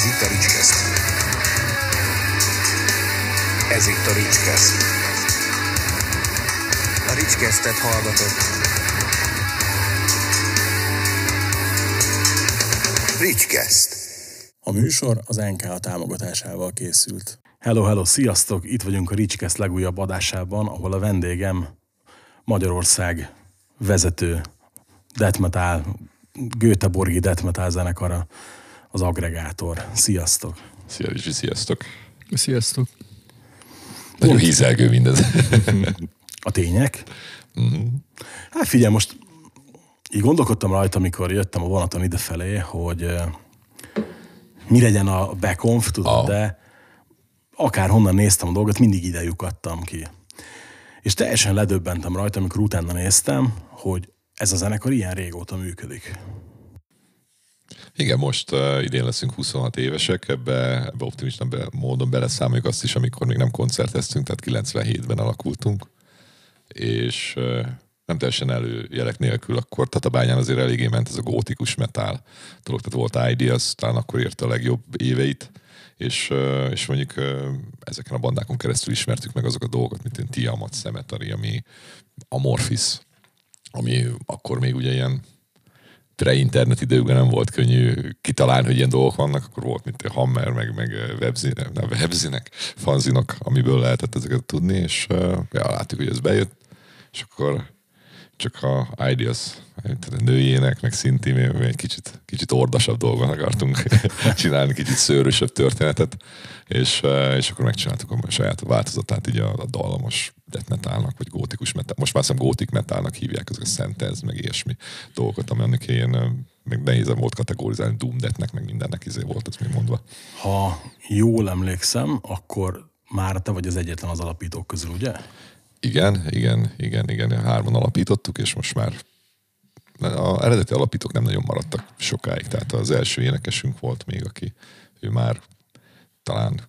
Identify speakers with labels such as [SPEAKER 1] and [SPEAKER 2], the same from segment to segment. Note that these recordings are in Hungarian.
[SPEAKER 1] Ez itt a Ricskeszt. Ez itt a Ricskeszt. A Ricskesztet hallgatott. Ricskeszt. A műsor az NKA támogatásával készült. Hello, hello, sziasztok! Itt vagyunk a Ricskeszt legújabb adásában, ahol a vendégem Magyarország vezető death metal, Göteborgi death metal zenekara, az Aggregátor. Sziasztok!
[SPEAKER 2] Szia, Ricsi, sziasztok!
[SPEAKER 3] Sziasztok!
[SPEAKER 2] Nagyon hízelgő mindez.
[SPEAKER 1] A tények?
[SPEAKER 2] Uh-huh.
[SPEAKER 1] Hát figyelj, most így gondolkodtam rajta, amikor jöttem a vonaton idefelé, hogy mi legyen a backconf, tudod, Ah. de akár honnan néztem a dolgot, mindig ide lyukadtam ki. És teljesen ledöbbentem rajta, amikor utána néztem, hogy ez a zenekar ilyen régóta működik.
[SPEAKER 2] Igen, most uh, idén leszünk 26 évesek, ebbe, ebbe optimista módon beleszámoljuk azt is, amikor még nem koncerteztünk, tehát 97-ben alakultunk, és uh, nem teljesen előjelek nélkül akkor Tatabányán azért eléggé ment ez a gótikus metal dolog, tehát volt Ideas, talán akkor érte a legjobb éveit, és, és mondjuk ezeken a bandákon keresztül ismertük meg azok a dolgokat, mint ilyen Tiamat, Cemetery, ami Amorphis, ami akkor még ugye ilyen pre-internet időkben nem volt könnyű kitalálni, hogy ilyen dolgok vannak, akkor volt, mint a Hammer, meg, meg webzinek, nem, webzinek, fanzinok, amiből lehetett ezeket tudni, és ja, láttuk, hogy ez bejött, és akkor csak a Ideas, nőjének, meg mi egy kicsit, kicsit ordasabb dolgot akartunk csinálni, kicsit szőrösebb történetet, és, és akkor megcsináltuk a saját változatát így a, a dallamos metalnak, vagy gótikus metal. Most már azt gótik metalnak hívják ezek a szentez, meg ilyesmi dolgokat, ami annak ilyen, meg nehéz volt kategorizálni, Doom Deathnek, meg mindennek izé volt, ez még mondva.
[SPEAKER 1] Ha jól emlékszem, akkor már te vagy az egyetlen az alapítók közül, ugye?
[SPEAKER 2] Igen, igen, igen, igen, hárman alapítottuk, és most már a eredeti alapítók nem nagyon maradtak sokáig, tehát az első énekesünk volt még, aki ő már talán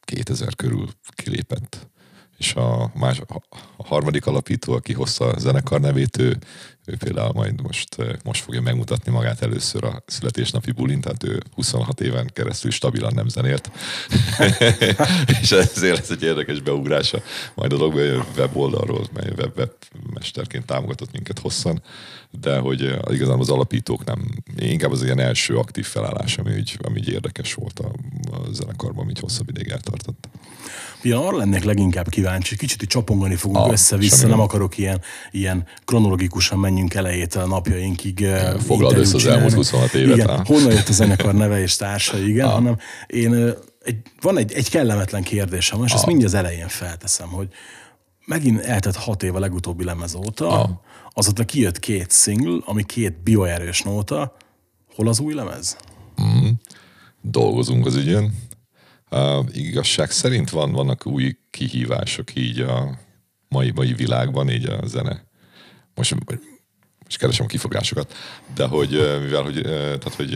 [SPEAKER 2] 2000 körül kilépett, és a, más, a harmadik alapító, aki hozta a zenekar nevét, ő, ő például majd most, most fogja megmutatni magát először a születésnapi bulin, tehát ő 26 éven keresztül stabilan nem zenélt. és ezért lesz egy érdekes beugrása majd a a weboldalról, mely web, webmesterként támogatott minket hosszan, de hogy eh, igazán az alapítók nem, inkább az ilyen első aktív felállás, ami így, ami így érdekes volt a, a zenekarban, ami így hosszabb ideig eltartott.
[SPEAKER 1] Ja, arra lennék leginkább kíváncsi, kicsit így csapongani fogunk Ah, össze-vissza, nem akarok ilyen, ilyen kronológikusan menjünk elejétől a napjainkig. eh, Foglald össze az elmúlt
[SPEAKER 2] 26 évet, Igen, ah. honnan jött a zenekar
[SPEAKER 1] neve és társai, igen, hanem én, eh, egy, van egy, egy kellemetlen kérdésem, és ezt Ah. mindjárt az elején felteszem, hogy megint eltett hat év a legutóbbi lemez óta, Ah. azóta kijött két single, ami két bioerős nóta, hol az új lemez?
[SPEAKER 2] dolgozunk az ügyön. Uh, igazság szerint van, vannak új kihívások így a mai, mai világban, így a zene. Most, most keresem a kifogásokat, de hogy mivel, hogy, tehát, hogy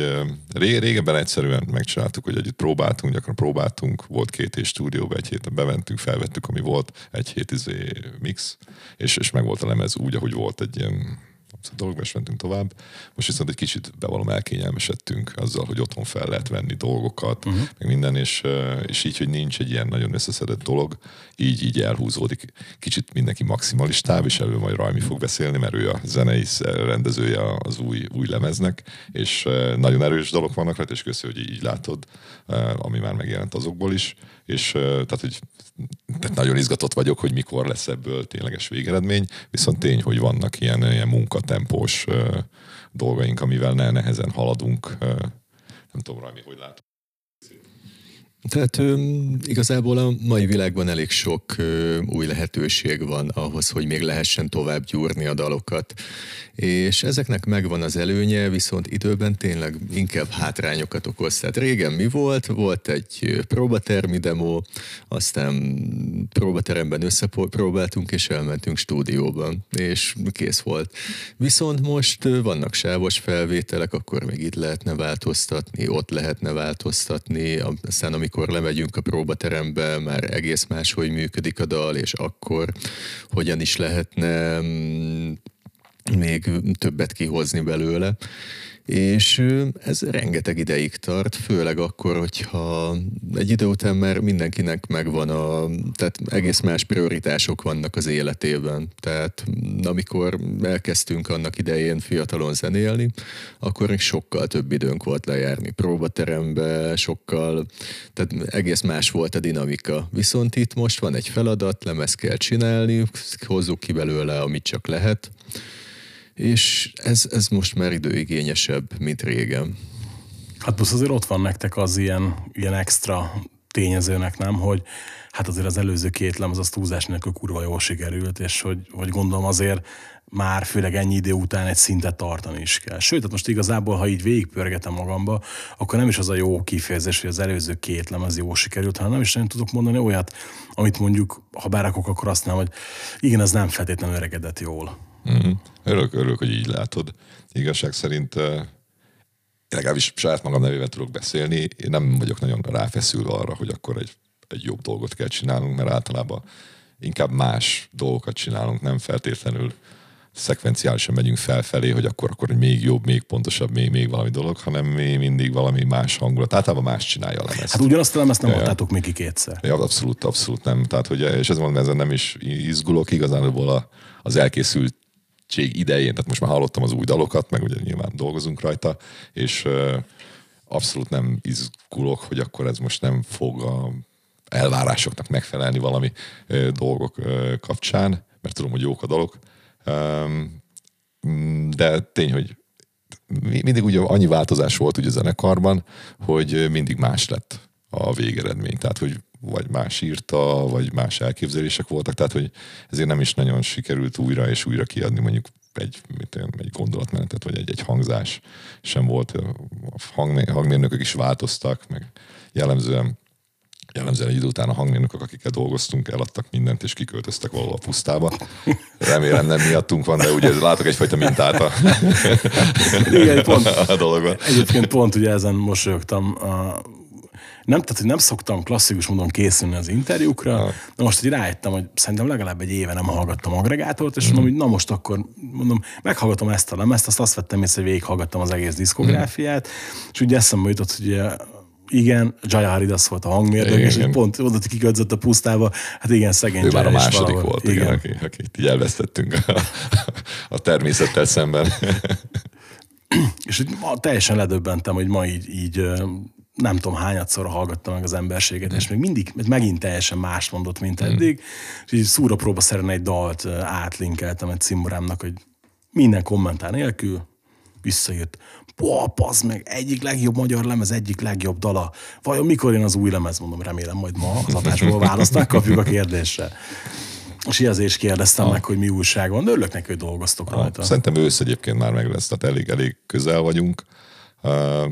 [SPEAKER 2] ré, régebben egyszerűen megcsináltuk, hogy együtt próbáltunk, gyakran próbáltunk, volt két és stúdióba, egy héten bementünk, felvettük, ami volt, egy hét izé mix, és, és meg volt a lemez úgy, ahogy volt egy ilyen dolgokba is mentünk tovább. Most viszont egy kicsit bevallom elkényelmesedtünk azzal, hogy otthon fel lehet venni dolgokat, uh-huh. meg minden, és, eh, és így, hogy nincs egy ilyen nagyon összeszedett dolog, így, így elhúzódik. Kicsit mindenki maximalistább, és erről majd Rajmi fog beszélni, mert ő a zenei rendezője az új, új lemeznek, és eh, nagyon erős dolgok vannak rajta, és köszi, hogy így látod, eh, ami már megjelent azokból is, és eh, tehát, hogy tehát nagyon izgatott vagyok, hogy mikor lesz ebből tényleges végeredmény, viszont tény, hogy vannak ilyen, ilyen munkatempós dolgaink, amivel ne, nehezen haladunk. Nem tudom, Rajmi, hogy látom.
[SPEAKER 3] Tehát igazából a mai világban elég sok új lehetőség van ahhoz, hogy még lehessen tovább gyúrni a dalokat. És ezeknek megvan az előnye, viszont időben tényleg inkább hátrányokat okoz. Tehát régen mi volt? Volt egy próbatermi demo, aztán próbateremben összepróbáltunk, és elmentünk stúdióba, és kész volt. Viszont most vannak sávos felvételek, akkor még itt lehetne változtatni, ott lehetne változtatni, aztán amikor lemegyünk a próbaterembe, már egész máshogy működik a dal, és akkor hogyan is lehetne mm, még többet kihozni belőle. És ez rengeteg ideig tart, főleg akkor, hogyha egy idő után már mindenkinek megvan a, tehát egész más prioritások vannak az életében. Tehát amikor elkezdtünk annak idején fiatalon zenélni, akkor még sokkal több időnk volt lejárni próbaterembe, sokkal, tehát egész más volt a dinamika. Viszont itt most van egy feladat, lemez kell csinálni, hozzuk ki belőle, amit csak lehet és ez, ez most már időigényesebb, mint régen.
[SPEAKER 1] Hát plusz azért ott van nektek az ilyen, ilyen extra tényezőnek, nem, hogy hát azért az előző két lemez az túlzás nélkül kurva jól sikerült, és hogy, hogy gondolom azért már főleg ennyi idő után egy szintet tartani is kell. Sőt, hát most igazából, ha így végigpörgetem magamba, akkor nem is az a jó kifejezés, hogy az előző két lemez jó sikerült, hanem nem is nem tudok mondani olyat, amit mondjuk, ha berakok, akkor azt nem, hogy igen, ez nem feltétlenül öregedett jól.
[SPEAKER 2] Mm. Örülök, örülök, hogy így látod. Igazság szerint én legalábbis saját magam nevével tudok beszélni. Én nem vagyok nagyon ráfeszülve arra, hogy akkor egy, egy jobb dolgot kell csinálnunk, mert általában inkább más dolgokat csinálunk, nem feltétlenül szekvenciálisan megyünk felfelé, hogy akkor, akkor még jobb, még pontosabb, még, még valami dolog, hanem mi mindig valami más hangulat. Általában más csinálja a lemezt. Hát
[SPEAKER 1] ugyanazt a lemezt nem adtátok még ki kétszer.
[SPEAKER 2] Ja, abszolút, abszolút nem. Tehát, hogy, és ez mondom, ezen nem is izgulok, igazán a, az elkészült idején, tehát most már hallottam az új dalokat, meg ugye nyilván dolgozunk rajta, és abszolút nem izgulok, hogy akkor ez most nem fog a elvárásoknak megfelelni valami dolgok kapcsán, mert tudom, hogy jók a dolog. De tény, hogy mindig ugye annyi változás volt ugye a zenekarban, hogy mindig más lett a végeredmény. Tehát, hogy vagy más írta, vagy más elképzelések voltak, tehát hogy ezért nem is nagyon sikerült újra és újra kiadni mondjuk egy, mit én, egy gondolatmenetet, vagy egy, egy hangzás sem volt. A hangmérnökök is változtak, meg jellemzően jellemzően egy idő után a hangmérnökök, akikkel dolgoztunk, eladtak mindent, és kiköltöztek valahol a pusztába. Remélem nem miattunk van, de ugye látok egyfajta mintát a, Igen, pont, a dologban. Egyébként
[SPEAKER 1] pont ugye ezen mosolyogtam. A nem, tehát, hogy nem szoktam klasszikus módon készülni az interjúkra, ha. de most hogy rájöttem, hogy szerintem legalább egy éve nem hallgattam agregátort, és mm. mondom, hogy na most akkor mondom, meghallgatom ezt a lemezt, azt azt vettem észre, hogy végighallgattam az egész diszkográfiát, mm. és ugye eszembe jutott, hogy igen, Jaya Haridas volt a hangmérnök, és hogy pont oda kiköltözött a pusztába, hát igen, szegény Ő már a második valahol. volt, igen, igen
[SPEAKER 2] akit, akit így elvesztettünk a, a természettel szemben.
[SPEAKER 1] és teljesen ledöbbentem, hogy ma így, így nem tudom hányadszor hallgattam meg az emberséget, és még mindig, megint teljesen más mondott, mint eddig, és így szúra próba szerint egy dalt átlinkeltem egy cimborámnak, hogy minden kommentár nélkül visszajött. Boah, pazd meg, egyik legjobb magyar lemez, egyik legjobb dala. Vajon mikor jön az új lemez? Mondom, remélem majd ma az adásból választnak, kapjuk a kérdésre. És ezért is kérdeztem ha. meg, hogy mi újság van, de örülök neki, hogy dolgoztok ha. rajta.
[SPEAKER 2] Szerintem ősz egyébként már meg lesz, tehát elég, elég közel vagyunk. Uh,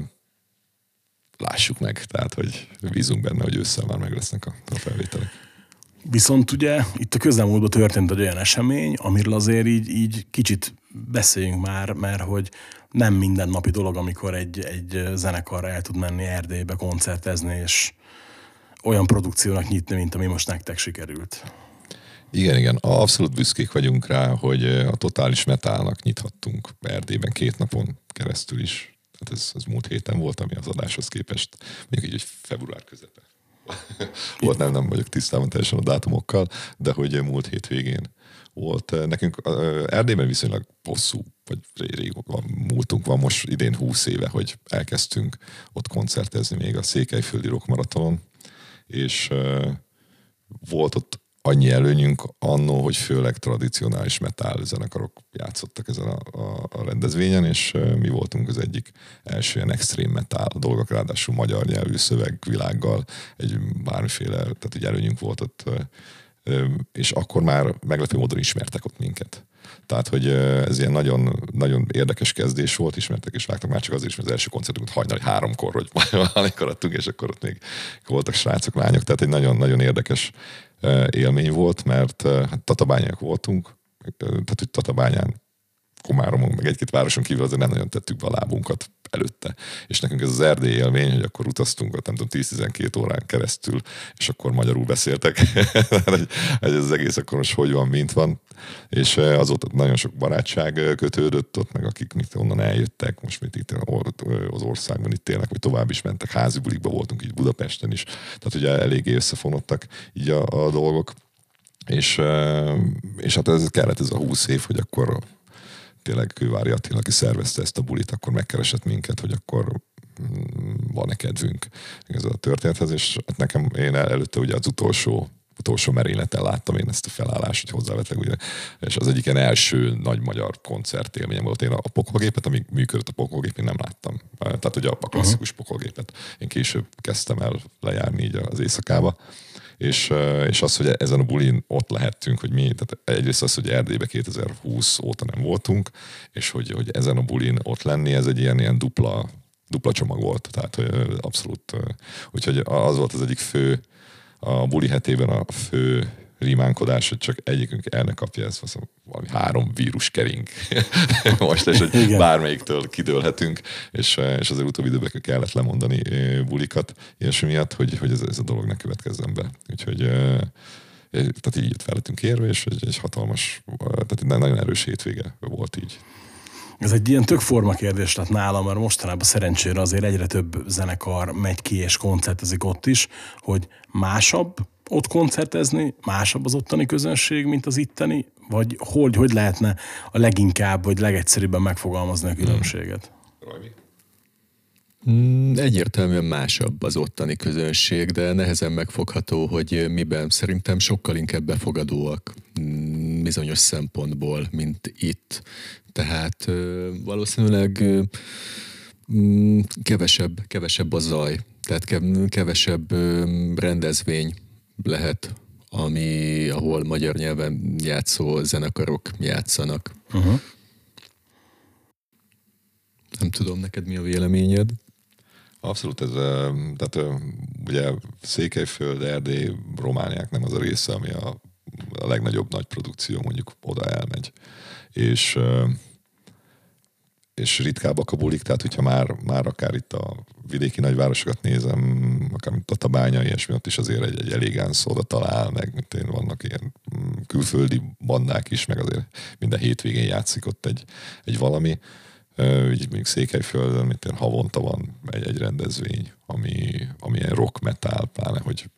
[SPEAKER 2] lássuk meg, tehát hogy bízunk benne, hogy ősszel már meg lesznek a, a felvételek.
[SPEAKER 1] Viszont ugye itt a közelmúltban történt egy olyan esemény, amiről azért így, így kicsit beszéljünk már, mert hogy nem mindennapi dolog, amikor egy, egy zenekar el tud menni Erdélybe koncertezni, és olyan produkciónak nyitni, mint ami most nektek sikerült.
[SPEAKER 2] Igen, igen. Abszolút büszkék vagyunk rá, hogy a totális metálnak nyithattunk Erdélyben két napon keresztül is. Hát ez, ez múlt héten volt, ami az adáshoz képest, mondjuk így, hogy február közepe. volt, nem, nem vagyok tisztában teljesen a dátumokkal, de hogy múlt hétvégén volt. Nekünk Erdélyben viszonylag hosszú, vagy rég van, múltunk van, most idén 20 éve, hogy elkezdtünk ott koncertezni még a Székelyföldi Rock Maratonon, és volt ott annyi előnyünk annó, hogy főleg tradicionális metal zenekarok játszottak ezen a, a, a rendezvényen, és mi voltunk az egyik első ilyen extrém metal dolgok, ráadásul magyar nyelvű szövegvilággal, egy bármiféle, tehát egy előnyünk volt ott, és akkor már meglepő módon ismertek ott minket. Tehát, hogy ez ilyen nagyon, nagyon érdekes kezdés volt, ismertek és vágtak már csak azért is, mert az első koncertünk hajnali háromkor, hogy amikor adtunk, és akkor ott még voltak srácok, lányok, tehát egy nagyon-nagyon érdekes élmény volt, mert hát tatabányák voltunk, tehát hogy Tatabányán Komáromon, meg egy-két városon kívül azért nem nagyon tettük be a lábunkat előtte. És nekünk ez az erdély élmény, hogy akkor utaztunk ott, nem tudom, 10-12 órán keresztül, és akkor magyarul beszéltek. ez az egész akkor most hogy van, mint van. És azóta nagyon sok barátság kötődött ott, meg akik mit onnan eljöttek, most mit itt az országban itt élnek, vagy tovább is mentek, házi bulikba voltunk így Budapesten is. Tehát ugye eléggé összefonottak így a, a dolgok. És, és hát ez kellett ez a húsz év, hogy akkor tényleg Kővári Attila, aki szervezte ezt a bulit, akkor megkeresett minket, hogy akkor mm, van-e kedvünk ez a történethez, és hát nekem én előtte ugye az utolsó utolsó merényleten láttam én ezt a felállást, hogy hozzávetleg, ugye, és az egyik első nagy magyar koncertélményem volt. Én a pokolgépet, amíg működött a pokolgép, én nem láttam. Tehát ugye a klasszikus pokolgépet. Én később kezdtem el lejárni így az éjszakába és, és az, hogy ezen a bulin ott lehettünk, hogy mi, tehát egyrészt az, hogy Erdélybe 2020 óta nem voltunk, és hogy, hogy ezen a bulin ott lenni, ez egy ilyen, ilyen dupla, dupla csomag volt, tehát hogy abszolút, úgyhogy az volt az egyik fő, a buli hetében a fő rímánkodás, hogy csak egyikünk el ne kapja ezt, azt valami három vírus kering most, és hogy Igen. bármelyiktől kidőlhetünk, és, és azért utóbbi időben kellett lemondani eh, bulikat, ilyesmi miatt, hogy, hogy ez, ez a dolog ne következzen be. Úgyhogy eh, tehát így jött fel lettünk érve, és egy, egy hatalmas, tehát nagyon erős hétvége volt így.
[SPEAKER 1] Ez egy ilyen tök forma kérdés lett nálam, mert mostanában szerencsére azért egyre több zenekar megy ki és koncertezik ott is, hogy másabb ott koncertezni, másabb az ottani közönség, mint az itteni? Vagy hogy, hogy lehetne a leginkább, vagy legegyszerűbben megfogalmazni a különbséget?
[SPEAKER 3] Hmm. Egyértelműen másabb az ottani közönség, de nehezen megfogható, hogy miben szerintem sokkal inkább befogadóak hmm, bizonyos szempontból, mint itt. Tehát valószínűleg hmm, kevesebb, kevesebb a zaj, tehát kevesebb rendezvény lehet, ami, ahol magyar nyelven játszó zenekarok játszanak.
[SPEAKER 1] Uh-huh.
[SPEAKER 3] Nem tudom, neked mi a véleményed?
[SPEAKER 2] Abszolút, ez, tehát ugye Székelyföld, Erdély, Romániák nem az a része, ami a, a legnagyobb nagy produkció mondjuk oda elmegy. És és ritkábbak a bulik, tehát hogyha már, már akár itt a vidéki nagyvárosokat nézem, akár mint a Tabánya, ilyesmi, ott is azért egy, egy elégánsz oda talál, meg mint én vannak ilyen mm, külföldi bandák is, meg azért minden hétvégén játszik ott egy, egy valami. Úgy mondjuk Székelyföldön, mint én havonta van egy, egy rendezvény, ami, ami ilyen rock metal, pláne, hogy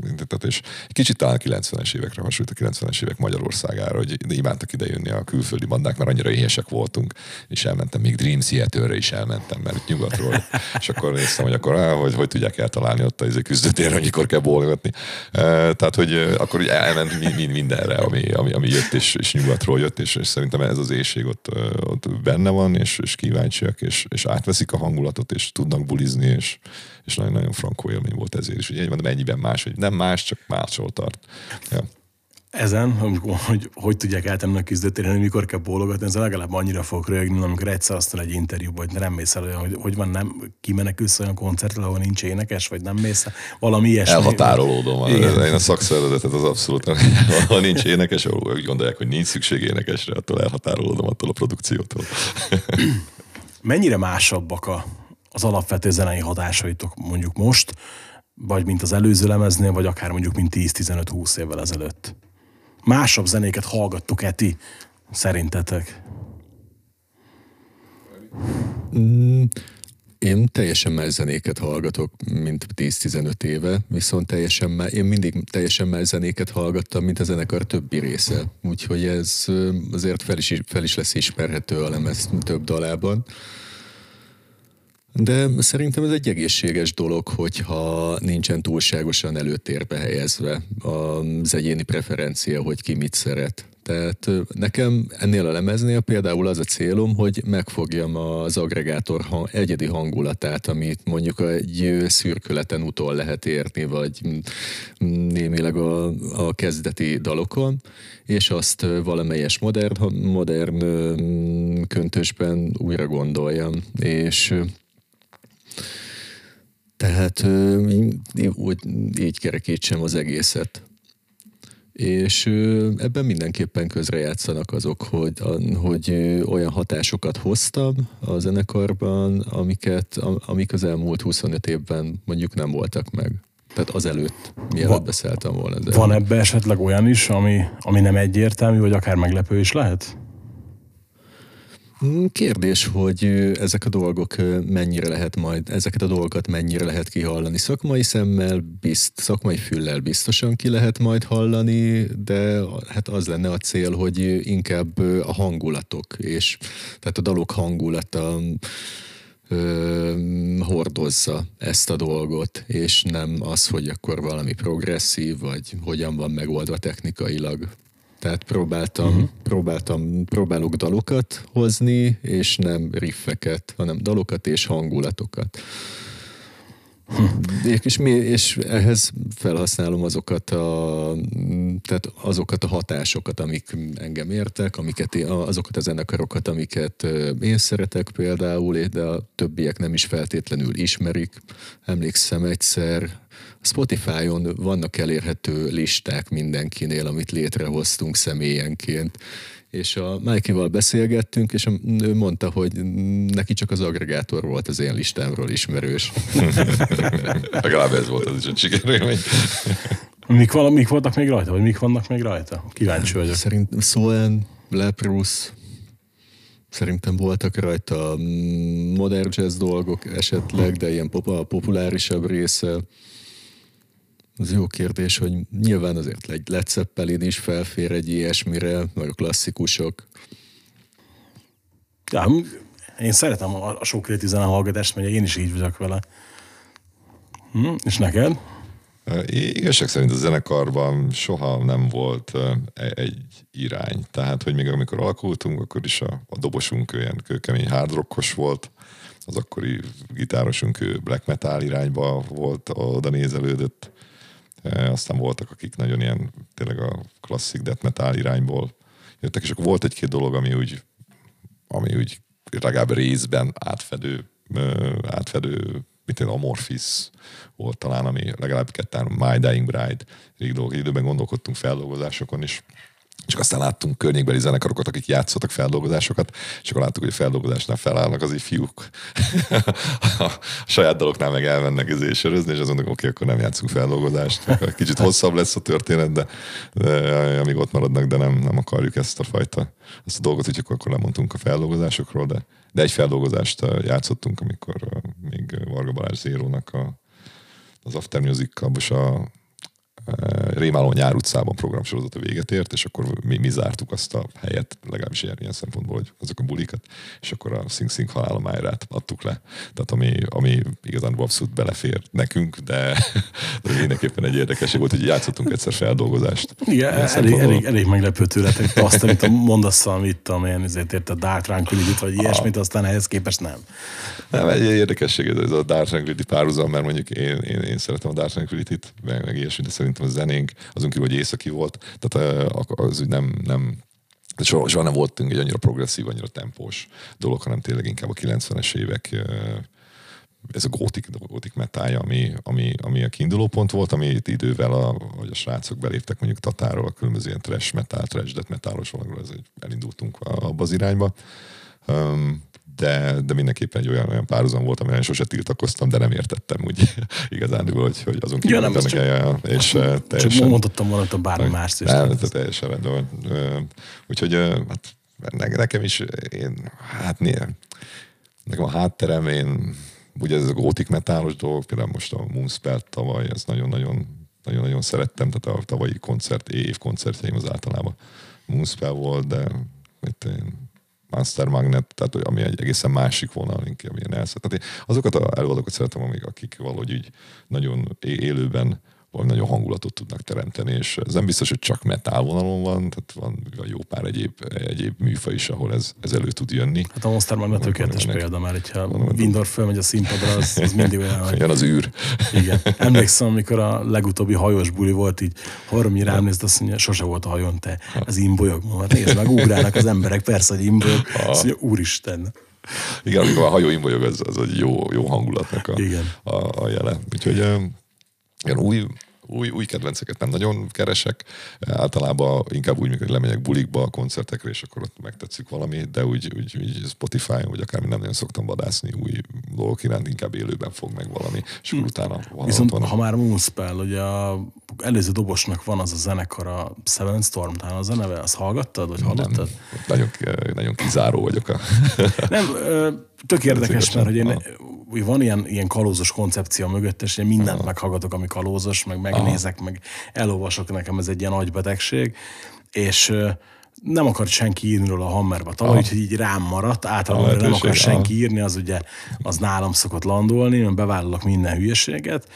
[SPEAKER 2] tehát és kicsit talán 90-es évekre hasonlít a 90-es évek Magyarországára, hogy imádtak ide jönni a külföldi bandák, mert annyira éhesek voltunk, és elmentem, még Dream seattle is elmentem, mert itt nyugatról, és akkor néztem, hogy akkor á, hogy, hogy tudják eltalálni ott a izé küzdőtér, amikor kell bólogatni. Tehát, hogy akkor ugye elment mind, mind, mindenre, ami, ami, ami jött, és, és nyugatról jött, és, és szerintem ez az éjség ott, ott benne van, és, és kíváncsiak, és, és átveszik a hangulatot, és tudnak bulizni, és, és nagyon-nagyon frankó élmény volt ezért is. Ugye mondom, ennyiben más, hogy nem más, csak máshol tart. Ja.
[SPEAKER 1] Ezen, hogy, hogy, hogy tudják eltenni a küzdőtéren, hogy mikor kell bólogatni, ez legalább annyira fog rögni, amikor egyszer azt egy interjú, vagy nem mész el olyan, hogy, hogy van, nem kimenekülsz olyan koncertre, ahol nincs énekes, vagy nem mész el, valami ilyesmi. Elhatárolódom.
[SPEAKER 2] Igen. Én a szakszervezetet az abszolút, ha nincs énekes, ahol úgy gondolják, hogy nincs szükség énekesre, attól elhatárolódom attól a produkciótól.
[SPEAKER 1] Mennyire másabbak a, az alapvető zenei hatásaitok mondjuk most, vagy mint az előző lemeznél, vagy akár mondjuk mint 10-15-20 évvel ezelőtt. Másabb zenéket hallgattok-e ti, szerintetek?
[SPEAKER 3] Mm, én teljesen más zenéket hallgatok, mint 10-15 éve, viszont teljesen más, én mindig teljesen más zenéket hallgattam, mint a zenekar többi része. Úgyhogy ez azért fel is, fel is lesz ismerhető a lemez több dalában. De szerintem ez egy egészséges dolog, hogyha nincsen túlságosan előtérbe helyezve az egyéni preferencia, hogy ki mit szeret. Tehát nekem ennél a lemeznél például az a célom, hogy megfogjam az agregátor hang, egyedi hangulatát, amit mondjuk egy szürkületen utol lehet érni, vagy némileg a, a kezdeti dalokon, és azt valamelyes modern, modern köntösben újra gondoljam. És tehát úgy, így kerekítsem az egészet. És ebben mindenképpen közrejátszanak azok, hogy, hogy olyan hatásokat hoztam a zenekarban, amiket, amik az elmúlt 25 évben mondjuk nem voltak meg. Tehát azelőtt, mielőtt Va- beszéltem volna. De Van
[SPEAKER 1] ebbe esetleg olyan is, ami, ami nem egyértelmű, vagy akár meglepő is lehet?
[SPEAKER 3] Mm, Kérdés, hogy ezek a dolgok mennyire lehet majd, ezeket a dolgokat mennyire lehet kihallani. Szakmai szemmel, bizt, szakmai füllel biztosan ki lehet majd hallani, de hát az lenne a cél, hogy inkább a hangulatok, és tehát a dalok hangulata hordozza ezt a dolgot, és nem az, hogy akkor valami progresszív, vagy hogyan van megoldva technikailag. Tehát próbáltam, uh-huh. próbáltam, próbálok dalokat hozni, és nem riffeket, hanem dalokat és hangulatokat. És, mi, és ehhez felhasználom azokat a, tehát azokat a hatásokat, amik engem értek, amiket én, azokat a zenekarokat, amiket én szeretek például, de a többiek nem is feltétlenül ismerik. Emlékszem egyszer, Spotify-on vannak elérhető listák mindenkinél, amit létrehoztunk személyenként. És a Mikey-val beszélgettünk, és ő mondta, hogy neki csak az agregátor volt az én listámról ismerős.
[SPEAKER 2] Legalább ez volt az is a sikerélmény.
[SPEAKER 1] Mik, vala, mik voltak még rajta, vagy mik vannak még rajta? Kíváncsi vagyok.
[SPEAKER 3] Szerint Soen, Leprus, szerintem voltak rajta mm, modern jazz dolgok esetleg, de ilyen pop- a populárisabb része. Az jó kérdés, hogy nyilván azért egy Led Zeppelin is felfér egy ilyesmire, meg a klasszikusok.
[SPEAKER 1] Ja, én szeretem a, a sokrétű zenehallgatást, mert én is így vagyok vele. Hm? És neked?
[SPEAKER 2] Igazság szerint a zenekarban soha nem volt e- egy irány. Tehát, hogy még amikor alakultunk, akkor is a, a dobosunk olyan kőkemény hardrockos volt, az akkori gitárosunk ő black metal irányba volt, oda nézelődött. E, Aztán voltak, akik nagyon ilyen tényleg a klasszik death metal irányból jöttek, és akkor volt egy-két dolog, ami úgy, ami úgy legalább részben átfedő, átfedő mint egy Amorphis volt talán, ami legalább kettán My Dying Bride, rég dolgok, időben gondolkodtunk feldolgozásokon is, csak aztán láttunk környékbeli zenekarokat, akik játszottak feldolgozásokat, és akkor láttuk, hogy a feldolgozásnál felállnak az ifjúk. a saját daloknál meg elmennek ezért sörözni, és azt mondjuk, oké, akkor nem játszunk feldolgozást. Kicsit hosszabb lesz a történet, de, de amíg ott maradnak, de nem, nem akarjuk ezt a fajta ezt a dolgot, úgyhogy akkor lemondtunk a feldolgozásokról, de, de egy feldolgozást eh, játszottunk, amikor eh, még Varga Balázs Zérónak a, az After Music Clubos a eh, Rémáló nyár utcában programsorozata véget ért, és akkor mi, mi zártuk azt a helyet, legalábbis ilyen, ilyen szempontból, hogy azok a bulikat, és akkor a Sing Sing halálomájrát adtuk le. Tehát ami, ami igazán abszolút belefér nekünk, de, de mindenképpen egy érdekesség volt, hogy játszottunk egyszer feldolgozást.
[SPEAKER 1] Igen, elég, elég, elég meglepő tőletek. Te azt, amit mondasz valami, itt, amilyen ezért érte a Dark Tranquility-t, vagy ilyesmit, aztán ehhez képest nem.
[SPEAKER 2] Nem, egy érdekesség ez, a Dark Tranquility párhuzam, mert mondjuk én, én, én szeretem a Dark Tranquility-t, meg, meg ilyesmi, de szerintem a zenénk azon kívül, hogy északi volt, tehát ak- az úgy nem, nem soha, soha nem voltunk egy annyira progresszív, annyira tempós dolog, hanem tényleg inkább a 90-es évek ö, ez a gótik, gótik metája, ami, ami, ami a kiinduló pont volt, ami idővel, a, hogy a srácok beléptek mondjuk Tatáról, a különböző ilyen trash metal, trash death metalos valamiről, elindultunk abba az irányba. Um, de, de mindenképpen egy olyan, olyan párhuzam volt, amire én sose tiltakoztam, de nem értettem úgy igazán, hogy, hogy azon kívül Ja, nem, csak- el, és eh, Csak teljesen...
[SPEAKER 1] mondottam volna, hogy bármi mást is. Nem, ez
[SPEAKER 2] teljesen rendben van. Úgyhogy hát, ne- nekem is, én, hát né, nekem a hátterem, én ugye ez a gótik metálos dolog, például most a Moonspell tavaly, ez nagyon-nagyon nagyon-nagyon szerettem, tehát a tavalyi koncert, év koncertjeim az általában Moonspell volt, de itt én Master Magnet, tehát ami egy egészen másik vonal, inkább ilyen elszett. Tehát azokat a előadókat szeretem, amik, akik valahogy így nagyon élőben valami nagyon hangulatot tudnak teremteni, és ez nem biztos, hogy csak metal vonalon van, tehát van jó pár egyéb, egyéb műfa is, ahol ez, ez elő tud jönni.
[SPEAKER 1] Hát a Monster Magnet tökéletes példa, mert hogyha Windor fölmegy a színpadra, az, az mindig olyan, hogy
[SPEAKER 2] Jön az űr. igen.
[SPEAKER 1] Emlékszem, amikor a legutóbbi hajós buli volt, így Harmi rám nézd, azt mondja, sose volt a hajón te, ez imbolyog. Mondom, nézd meg, ugrálnak az emberek, persze, hogy imbolyog. Azt mondja, úristen.
[SPEAKER 2] Igen, amikor a hajó imbolyog, az, az egy jó, jó hangulatnak a,
[SPEAKER 1] Igen.
[SPEAKER 2] a, a jele. Úgyhogy ilyen új, új, új kedvenceket nem nagyon keresek. Általában inkább úgy, mikor lemegyek bulikba, a koncertekre, és akkor ott megtetszik valami, de úgy, úgy, úgy Spotify-on, vagy akármi nem nagyon szoktam vadászni új dolgok iránt, inkább élőben fog meg valami, és akkor utána Viszont van. ha
[SPEAKER 1] már Moonspell, ugye a előző dobosnak van az a zenekar, a Seven Storm, talán az a neve, azt hallgattad, vagy hallottad?
[SPEAKER 2] nem, nagyon, nagyon kizáró vagyok. A...
[SPEAKER 1] Nem, ö, tök érdekes, mert hogy én, hogy van ilyen, ilyen kalózos koncepció mögött, és én mindent meghallgatok, ami kalózos, meg megnézek, meg elolvasok, nekem ez egy ilyen agybetegség, és nem akart senki írni róla a Hammerba tavaly, úgyhogy így rám maradt. Általában, nem akar senki aha. írni, az ugye az nálam szokott landolni, mert bevállalok minden hülyeséget.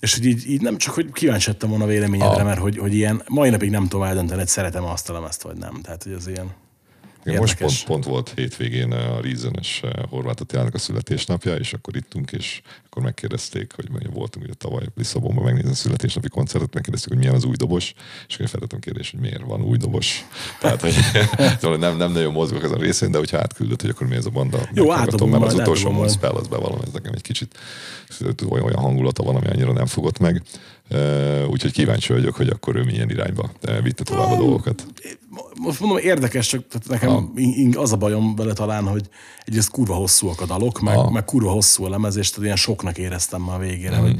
[SPEAKER 1] És hogy így, így nem csak, hogy kíváncsi lettem volna a véleményedre, Ah. mert hogy, hogy ilyen mai napig nem tudom eldönteni, hogy szeretem azt a lemezt, vagy nem. Tehát, hogy az ilyen
[SPEAKER 2] Igen, most érdekes. pont, pont volt hétvégén a Reason-es Horváth Attilának a születésnapja, és akkor ittunk, és akkor megkérdezték, hogy mondja, voltunk ugye tavaly Lisszabonban megnézni a születésnapi koncertet, megkérdezték, hogy milyen az új dobos, és akkor feltettem a kérdést, hogy miért van új dobos. Tehát, hogy szóval nem, nem nagyon mozgok ezen a részén, de hogyha átküldött, hogy akkor mi ez a banda, Jó, átadom mert az utolsó. Moonspell, az bevallom, ez nekem egy kicsit olyan hangulata van, ami annyira nem fogott meg. Úgyhogy kíváncsi vagyok, hogy akkor ő milyen irányba vitte tovább a dolgokat.
[SPEAKER 1] most mondom, érdekes, csak tehát nekem in- az a bajom vele talán, hogy egyrészt kurva hosszúak a dalok, meg, meg kurva hosszú a lemez, és tehát ilyen soknak éreztem már a végére, hogy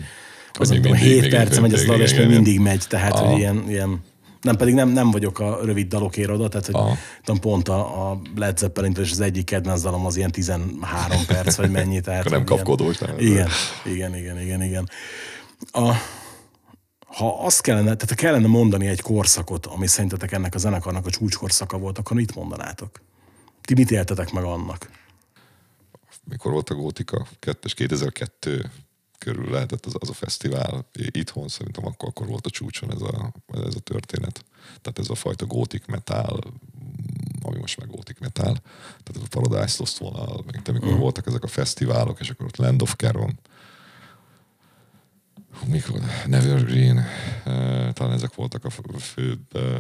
[SPEAKER 1] az Hogy tudom, mindig- 7 még perc megy ez a dal, és még mindig megy, tehát hogy ilyen, ilyen nem pedig nem, nem vagyok a rövid dalokért oda, tehát hogy
[SPEAKER 2] Aha.
[SPEAKER 1] tudom, pont a, a Led zeppelin és az egyik kedvenc dalom az ilyen 13 perc, vagy mennyi. Tehát, nem
[SPEAKER 2] kapkodós, nem? Igen,
[SPEAKER 1] igen, igen, igen, igen. A, ha azt kellene, tehát kellene mondani egy korszakot, ami szerintetek ennek a zenekarnak a csúcskorszaka volt, akkor mit mondanátok? Ti mit éltetek meg annak?
[SPEAKER 2] mikor volt a Gótika 2 2002 körül lehetett az, az a fesztivál. Itthon szerintem akkor, akkor volt a csúcson ez a, ez a történet. Tehát ez a fajta gótik metal, ami most meg gótik metal. Tehát ez a Paradise Lost vonal, meg amikor mm. voltak ezek a fesztiválok, és akkor ott Land of Caron, mikor, Nevergreen, uh, talán ezek voltak a főbb, uh,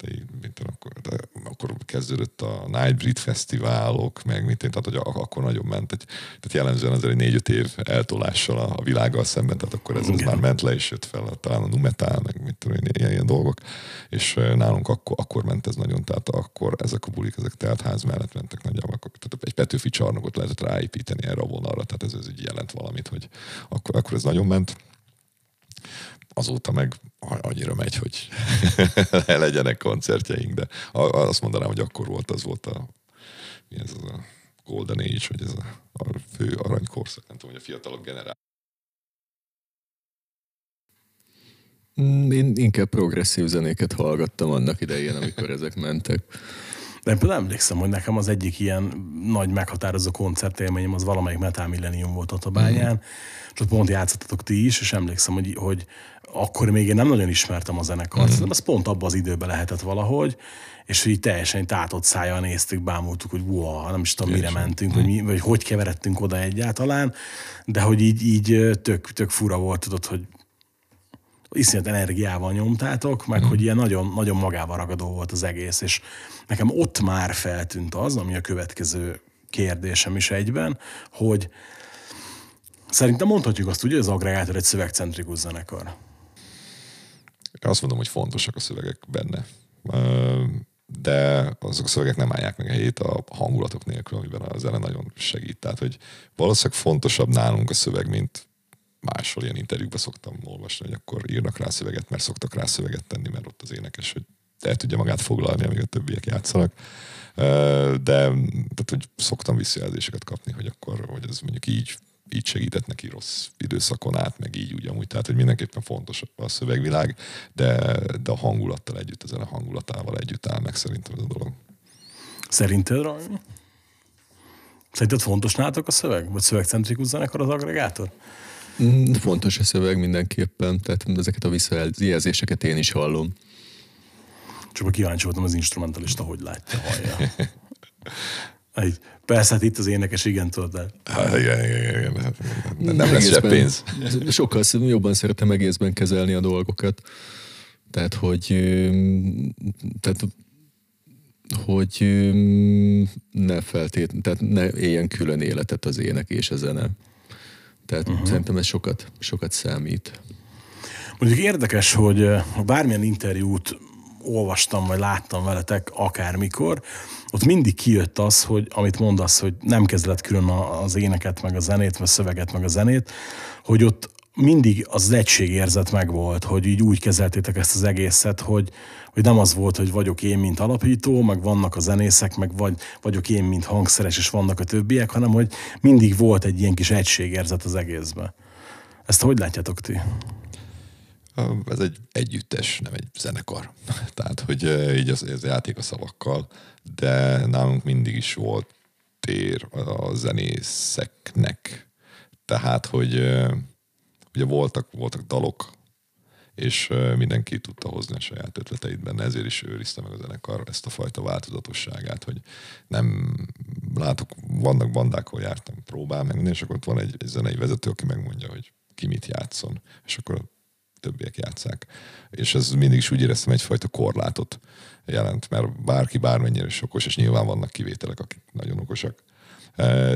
[SPEAKER 2] de, mint tudom, akkor, de akkor kezdődött a Nightbreed fesztiválok, meg mint én, tehát hogy ak- akkor nagyon ment. Egy, tehát jellemzően azért egy négy-öt év eltolással a, a világgal szemben, tehát akkor ez, ez Igen. már ment le, és jött fel talán a Numetal, meg mit tudom én, ilyen, ilyen dolgok. És uh, nálunk akkor, akkor ment ez nagyon, tehát akkor ezek a bulik, ezek teltház mellett mentek nagyjából. Akkor, tehát egy Petőfi csarnokot lehetett ráépíteni erre a vonalra, tehát ez, ez így jelent valamit, hogy akkor, akkor ez nagyon ment azóta meg annyira megy, hogy legyenek koncertjeink, de azt mondanám, hogy akkor volt, az volt a, mi ez az a Golden Age, vagy ez a, a fő aranykorszak, nem tudom, hogy a fiatalok generál.
[SPEAKER 3] Mm, Én inkább progresszív zenéket hallgattam annak idején, amikor ezek mentek.
[SPEAKER 1] De én például emlékszem, hogy nekem az egyik ilyen nagy meghatározó koncertélményem az valamelyik Metal Millennium volt ott a bányán, mm. és ott pont játszottatok ti is, és emlékszem, hogy, hogy akkor még én nem nagyon ismertem a zenekart, mm. az pont abban az időben lehetett valahogy, és hogy így teljesen tátott szájjal néztük, bámultuk, hogy wow, nem is tudom, mire mentünk, hogy, mi, vagy hogy keveredtünk oda egyáltalán, de hogy így, így tök, tök fura volt, tudod, hogy iszonyat energiával nyomtátok, meg hogy ilyen nagyon, nagyon magával ragadó volt az egész, és nekem ott már feltűnt az, ami a következő kérdésem is egyben, hogy szerintem mondhatjuk azt ugye, hogy az agregátor egy szövegcentrikus zenekar.
[SPEAKER 2] Azt mondom, hogy fontosak a szövegek benne. De azok a szövegek nem állják meg a helyét a hangulatok nélkül, amiben a zene nagyon segít. Tehát, hogy valószínűleg fontosabb nálunk a szöveg, mint máshol ilyen interjúkban szoktam olvasni, hogy akkor írnak rá szöveget, mert szoktak rá szöveget tenni, mert ott az énekes, hogy el tudja magát foglalni, amíg a többiek játszanak. De tehát, hogy szoktam visszajelzéseket kapni, hogy akkor, hogy ez mondjuk így így segített neki rossz időszakon át, meg így úgy amúgy. Tehát, hogy mindenképpen fontos a szövegvilág, de, de a hangulattal együtt, ezen a hangulatával együtt áll meg szerintem ez a dolog.
[SPEAKER 1] Szerinted, Rajmi? Szerinted fontos nálatok a szöveg? Vagy szövegcentrikus zenekar az agregátor?
[SPEAKER 3] Mm, Fontos a szöveg mindenképpen, tehát ezeket a visszajelzéseket én is hallom.
[SPEAKER 1] Csak kíváncsi voltam az instrumentalista, hogy látja, hallja. Egy, persze, hát itt az énekes, igen, tudod, de
[SPEAKER 2] Hát, igen, igen, igen, igen. Nem, nem lesz se pénz.
[SPEAKER 3] Sokkal jobban szeretem egészben kezelni a dolgokat. Tehát, hogy tehát, hogy ne feltét, tehát ne éljen külön életet az ének és a zene. Tehát uh-huh. szerintem ez sokat, sokat számít.
[SPEAKER 1] Mondjuk érdekes, hogy bármilyen interjút olvastam, vagy láttam veletek akármikor, ott mindig kijött az, hogy amit mondasz, hogy nem kezdett külön az éneket, meg a zenét, vagy a szöveget, meg a zenét, hogy ott mindig az egységérzet megvolt, hogy így úgy kezeltétek ezt az egészet, hogy, hogy nem az volt, hogy vagyok én, mint alapító, meg vannak a zenészek, meg vagy, vagyok én, mint hangszeres, és vannak a többiek, hanem hogy mindig volt egy ilyen kis egységérzet az egészben. Ezt hogy látjátok ti?
[SPEAKER 2] Ez egy együttes, nem egy zenekar. Tehát, hogy így az, az játék a szavakkal, de nálunk mindig is volt tér a zenészeknek. Tehát, hogy ugye voltak, voltak dalok, és mindenki tudta hozni a saját ötleteit benne, ezért is őrizte meg a zenekar ezt a fajta változatosságát, hogy nem látok, vannak bandák, ahol jártam próbál meg és akkor ott van egy, egy zenei vezető, aki megmondja, hogy ki mit játszon, és akkor többiek játszák. És ez mindig is úgy éreztem egyfajta korlátot jelent, mert bárki bármennyire is okos, és nyilván vannak kivételek, akik nagyon okosak,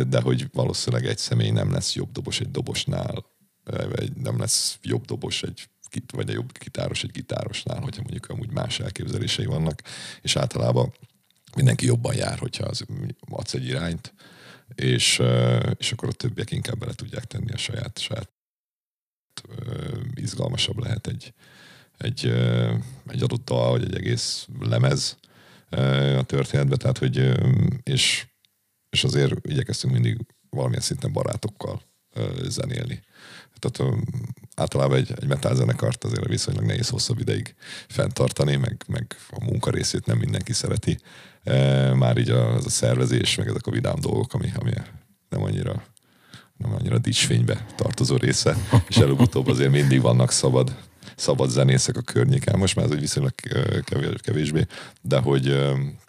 [SPEAKER 2] de hogy valószínűleg egy személy nem lesz jobb dobos egy dobosnál, vagy nem lesz jobb dobos egy vagy a jobb gitáros egy gitárosnál, hogyha mondjuk amúgy más elképzelései vannak, és általában mindenki jobban jár, hogyha az adsz egy irányt, és, és akkor a többiek inkább bele tudják tenni a saját, saját izgalmasabb lehet egy, egy, egy adott dal, vagy egy egész lemez a történetbe, tehát hogy és, és azért igyekeztünk mindig valamilyen szinten barátokkal zenélni. Tehát általában egy, egy metal zenekart azért viszonylag nehéz hosszabb ideig fenntartani, meg, meg a munka részét nem mindenki szereti. Már így az a szervezés, meg ezek a vidám dolgok, ami, ami nem annyira nem annyira dicsfénybe tartozó része, és előbb-utóbb azért mindig vannak szabad, szabad zenészek a környéken, most már ez egy viszonylag kevésbé, de hogy,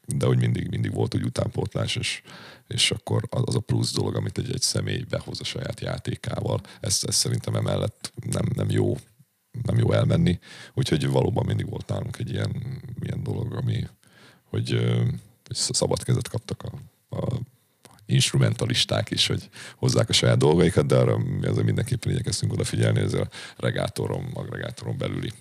[SPEAKER 2] de hogy mindig, mindig volt úgy utánpótlás, és, és akkor az a plusz dolog, amit egy, egy személy behoz a saját játékával, ezt, ezt szerintem emellett nem, nem jó nem jó elmenni, úgyhogy valóban mindig volt nálunk egy ilyen, ilyen dolog, ami, hogy, hogy szabad kezet kaptak a, a instrumentalisták is, hogy hozzák a saját dolgaikat, de arra azért mindenképpen igyekeztünk odafigyelni, ez a regátorom, agregátoron belüli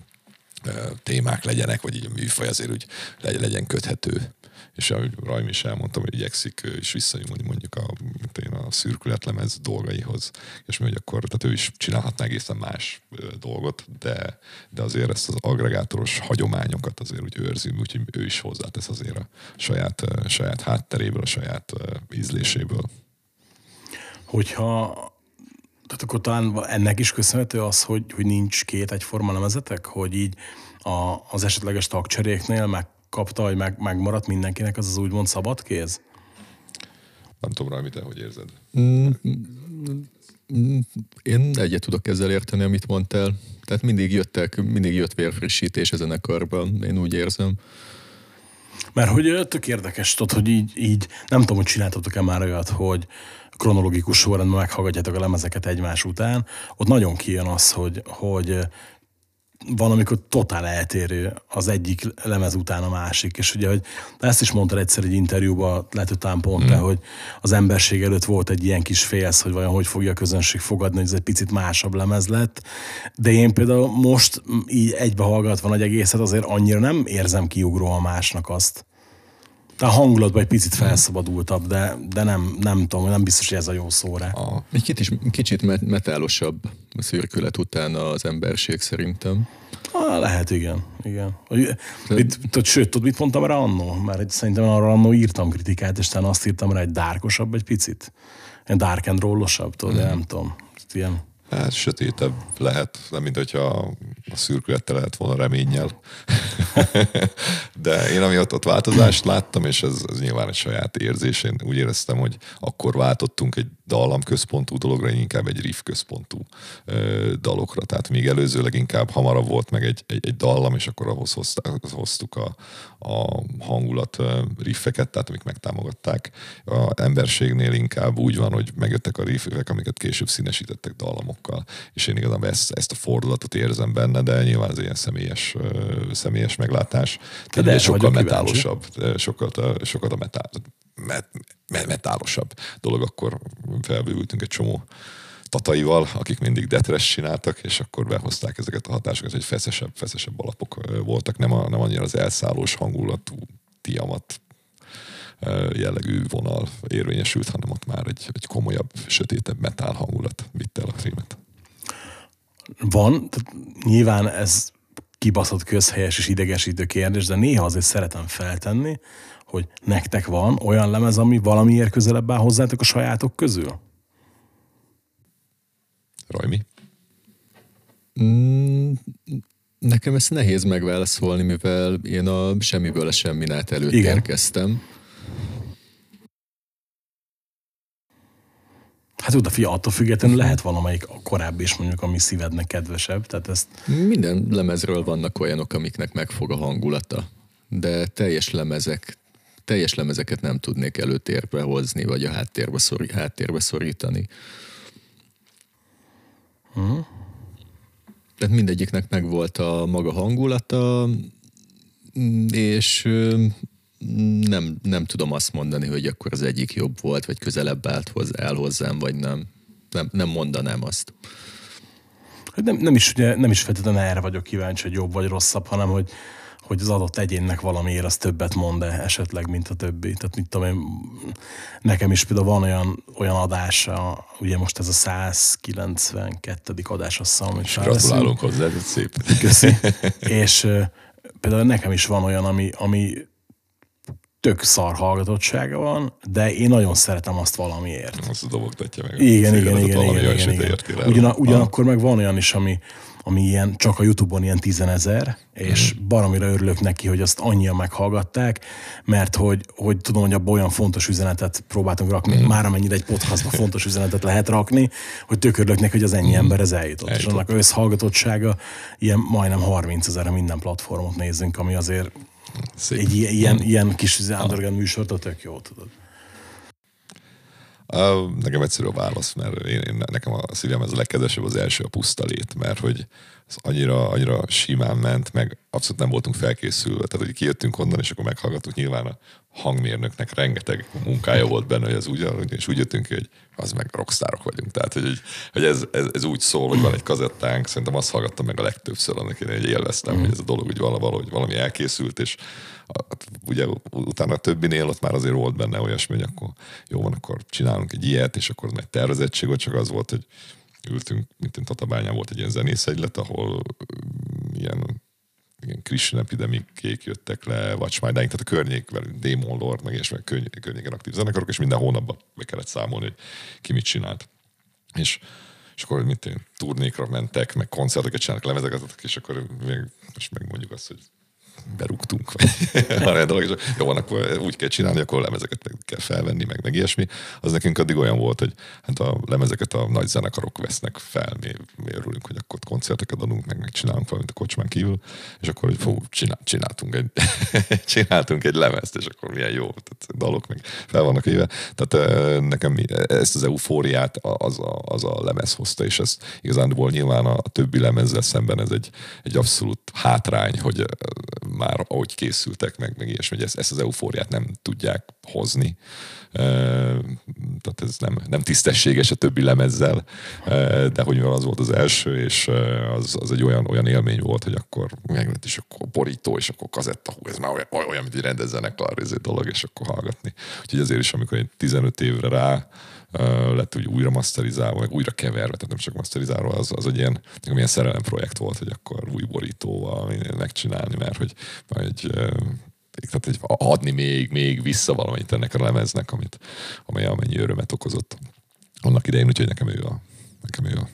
[SPEAKER 2] témák legyenek, vagy így a műfaj azért úgy legyen köthető és ahogy Rajmi is elmondtam, hogy igyekszik is visszanyúlni mondjuk a, én a szürkületlemez dolgaihoz, és mi, hogy akkor, tehát ő is csinálhatná egészen más dolgot, de, de azért ezt az agregátoros hagyományokat azért úgy őrzi, úgyhogy ő is hozzátesz azért a saját, saját hátteréből, a saját ízléséből.
[SPEAKER 1] Hogyha tehát akkor talán ennek is köszönhető az, hogy, hogy nincs két egyforma lemezetek, hogy így a, az esetleges tagcseréknél meg kapta, hogy meg, megmaradt mindenkinek az az úgymond szabad kéz?
[SPEAKER 2] Nem tudom rá, te hogy érzed?
[SPEAKER 3] Mm, mm, én egyet tudok ezzel érteni, amit mondtál. Tehát mindig jöttek, mindig jött vérfrissítés a zenekarban, én úgy érzem.
[SPEAKER 1] Mert hogy tök érdekes, tudod, hogy így, így nem tudom, hogy csináltatok-e már olyat, hogy kronológikus sorrendben meghallgatjátok a lemezeket egymás után, ott nagyon kijön az, hogy, hogy van, amikor totál eltérő az egyik lemez után a másik, és ugye, hogy ezt is mondtad egyszer egy interjúban, lehet, hogy talán pont te, mm. hogy az emberség előtt volt egy ilyen kis félsz, hogy vajon hogy fogja a közönség fogadni, hogy ez egy picit másabb lemez lett, de én például most így egybe hallgatva nagy egészet azért annyira nem érzem a másnak azt. A hangulatban egy picit felszabadultabb, de, de nem, nem tudom, nem biztos, hogy ez a jó szó rá.
[SPEAKER 2] Ah.
[SPEAKER 3] Egy kicsit, kicsit metálosabb a szürkület után az emberség szerintem.
[SPEAKER 1] Ah, lehet, igen. igen. Itt, tud, sőt, tudod, mit mondtam rá annó? Mert szerintem arra annó írtam kritikát, és talán azt írtam rá, hogy dárkosabb egy picit. Ilyen dark and rollosabb, tudod, mm. nem tudom. Ilyen
[SPEAKER 2] Hát sötétebb lehet, nem mint hogyha a szürkülettel lehet volna reménnyel. De én amiatt ott változást láttam, és ez, ez nyilván egy saját érzés, én úgy éreztem, hogy akkor váltottunk egy dallam központú dologra, inkább egy riff központú ö, dalokra. Tehát még előzőleg inkább hamarabb volt meg egy, egy, egy dallam, és akkor ahhoz hoztuk a, a hangulat riffeket, tehát amik megtámogatták. A emberségnél inkább úgy van, hogy megjöttek a riffek, amiket később színesítettek dallamokkal. És én igazából ezt, ezt a fordulatot érzem benne, de nyilván ez ilyen személyes, személyes meglátás. Tehát de sokkal metálosabb, sokkal, sokkal a metál, met, met, metálosabb dolog, akkor felbővültünk egy csomó tataival, akik mindig detres csináltak, és akkor behozták ezeket a hatásokat, hogy feszesebb, feszesebb alapok voltak, nem, a, nem annyira az elszállós hangulatú tiamat jellegű vonal érvényesült, hanem ott már egy, egy komolyabb, sötétebb metál hangulat vitte el a filmet.
[SPEAKER 1] Van, nyilván ez kibaszott közhelyes és idegesítő kérdés, de néha azért szeretem feltenni, hogy nektek van olyan lemez, ami valamiért közelebb áll hozzátok a sajátok közül?
[SPEAKER 2] Rajmi?
[SPEAKER 3] Mm, nekem ezt nehéz megválaszolni, mivel én a semmiből a semminát előtt Igen. érkeztem.
[SPEAKER 1] Hát oda fia, attól függetlenül lehet valamelyik a korábbi is mondjuk, ami szívednek kedvesebb. Tehát ezt...
[SPEAKER 3] Minden lemezről vannak olyanok, amiknek megfog a hangulata, de teljes lemezek, teljes lemezeket nem tudnék előtérbe hozni, vagy a háttérbe, szori, háttérbe szorítani.
[SPEAKER 1] Uh-huh.
[SPEAKER 3] Tehát mindegyiknek megvolt a maga hangulata, és nem, nem tudom azt mondani, hogy akkor az egyik jobb volt, vagy közelebb állt hozzá, el hozzám, vagy nem. Nem, nem mondanám azt.
[SPEAKER 1] Nem, nem, is, ugye, nem is feltétlenül erre vagyok kíváncsi, hogy jobb vagy rosszabb, hanem hogy, hogy az adott egyénnek valamiért az többet mond -e esetleg, mint a többi. Tehát mit tudom én, nekem is például van olyan, olyan adása, ugye most ez a 192. adás, azt hiszem, amit Gratulálunk
[SPEAKER 2] hozzá, ez szép. Köszi.
[SPEAKER 1] És például nekem is van olyan, ami, ami tök szar hallgatottsága van, de én nagyon szeretem azt valamiért.
[SPEAKER 2] Azt dobogtatja meg. Igen, igen, igen, igen, igen, igen. Ugyan, ugyanakkor
[SPEAKER 1] meg van olyan is, ami, ami ilyen, csak a Youtube-on ilyen tizenezer, és mm. baromira örülök neki, hogy azt annyian meghallgatták, mert hogy, hogy tudom, hogy abban olyan fontos üzenetet próbáltunk rakni, mm. már amennyire egy podcastban fontos üzenetet lehet rakni, hogy tök örülök neki, hogy az ennyi mm. ember ez eljutott. eljutott. És annak összhallgatottsága ilyen majdnem 30 ezer minden platformot nézzünk, ami azért
[SPEAKER 2] Szép. Egy
[SPEAKER 1] ilyen, ilyen, ilyen kis underground műsort, tök jó, tudod.
[SPEAKER 2] Uh, nekem egyszerű a válasz, mert én, én, nekem a szívem ez a legkedvesebb az első a pusztalét, mert hogy az annyira, annyira simán ment, meg abszolút nem voltunk felkészülve. Tehát, hogy kijöttünk onnan, és akkor meghallgattuk nyilván a hangmérnöknek rengeteg munkája volt benne, hogy ez úgy, és úgy jöttünk ki, hogy az meg rockstárok vagyunk. Tehát, hogy, hogy ez, ez, ez, úgy szól, hogy van egy kazettánk, szerintem azt hallgattam meg a legtöbbször, annak én élveztem, mm. hogy ez a dolog úgy valahogy valami elkészült, és ugye utána a többinél ott már azért volt benne olyasmi, hogy akkor jó van, akkor csinálunk egy ilyet, és akkor egy tervezettség, csak az volt, hogy ültünk, mint én Tatabányán volt egy ilyen zenészegylet, ahol ilyen ilyen Christian Epidemic-kék jöttek le, vagy Smajdáink, tehát a környék, Demon Lord, meg és meg környéken aktív zenekarok, és minden hónapban be kellett számolni, hogy ki mit csinált. És és akkor mint én, turnékra mentek, meg koncerteket csinálnak, lemezeket, és akkor még most megmondjuk azt, hogy berúgtunk, vagy dolog, és jó van, akkor úgy kell csinálni, akkor lemezeket meg kell felvenni, meg, meg ilyesmi. Az nekünk addig olyan volt, hogy hát a lemezeket a nagy zenekarok vesznek fel, mi, mi örülünk, hogy akkor koncerteket adunk, meg, meg csinálunk valamit a kocsmán kívül, és akkor hogy fú, csinál, csináltunk, egy, csináltunk egy lemezt, és akkor milyen jó, tehát dalok meg fel vannak éve. Tehát nekem ezt az eufóriát az a, az a lemez hozta, és ez igazánból nyilván a többi lemezzel szemben ez egy, egy abszolút hátrány, hogy már ahogy készültek meg, meg ilyesmi, hogy ezt, ezt az eufóriát nem tudják hozni. Tehát ez nem, nem tisztességes a többi lemezzel, de hogy mivel az volt az első, és az, az egy olyan, olyan élmény volt, hogy akkor meglett, és akkor borító, és akkor kazetta, hú, ez már olyan, olyan mint egy rendezzenek ez dolog, és akkor hallgatni. Úgyhogy azért is, amikor egy 15 évre rá lett úgy újra masterizálva, meg újra keverve, tehát nem csak masterizálva, az, az egy ilyen, ilyen szerelem projekt volt, hogy akkor új borítóval megcsinálni, mert hogy egy tehát egy, adni még, még vissza valamit ennek a lemeznek, amit, amely amennyi örömet okozott annak idején, úgyhogy nekem ő a, nekem ő a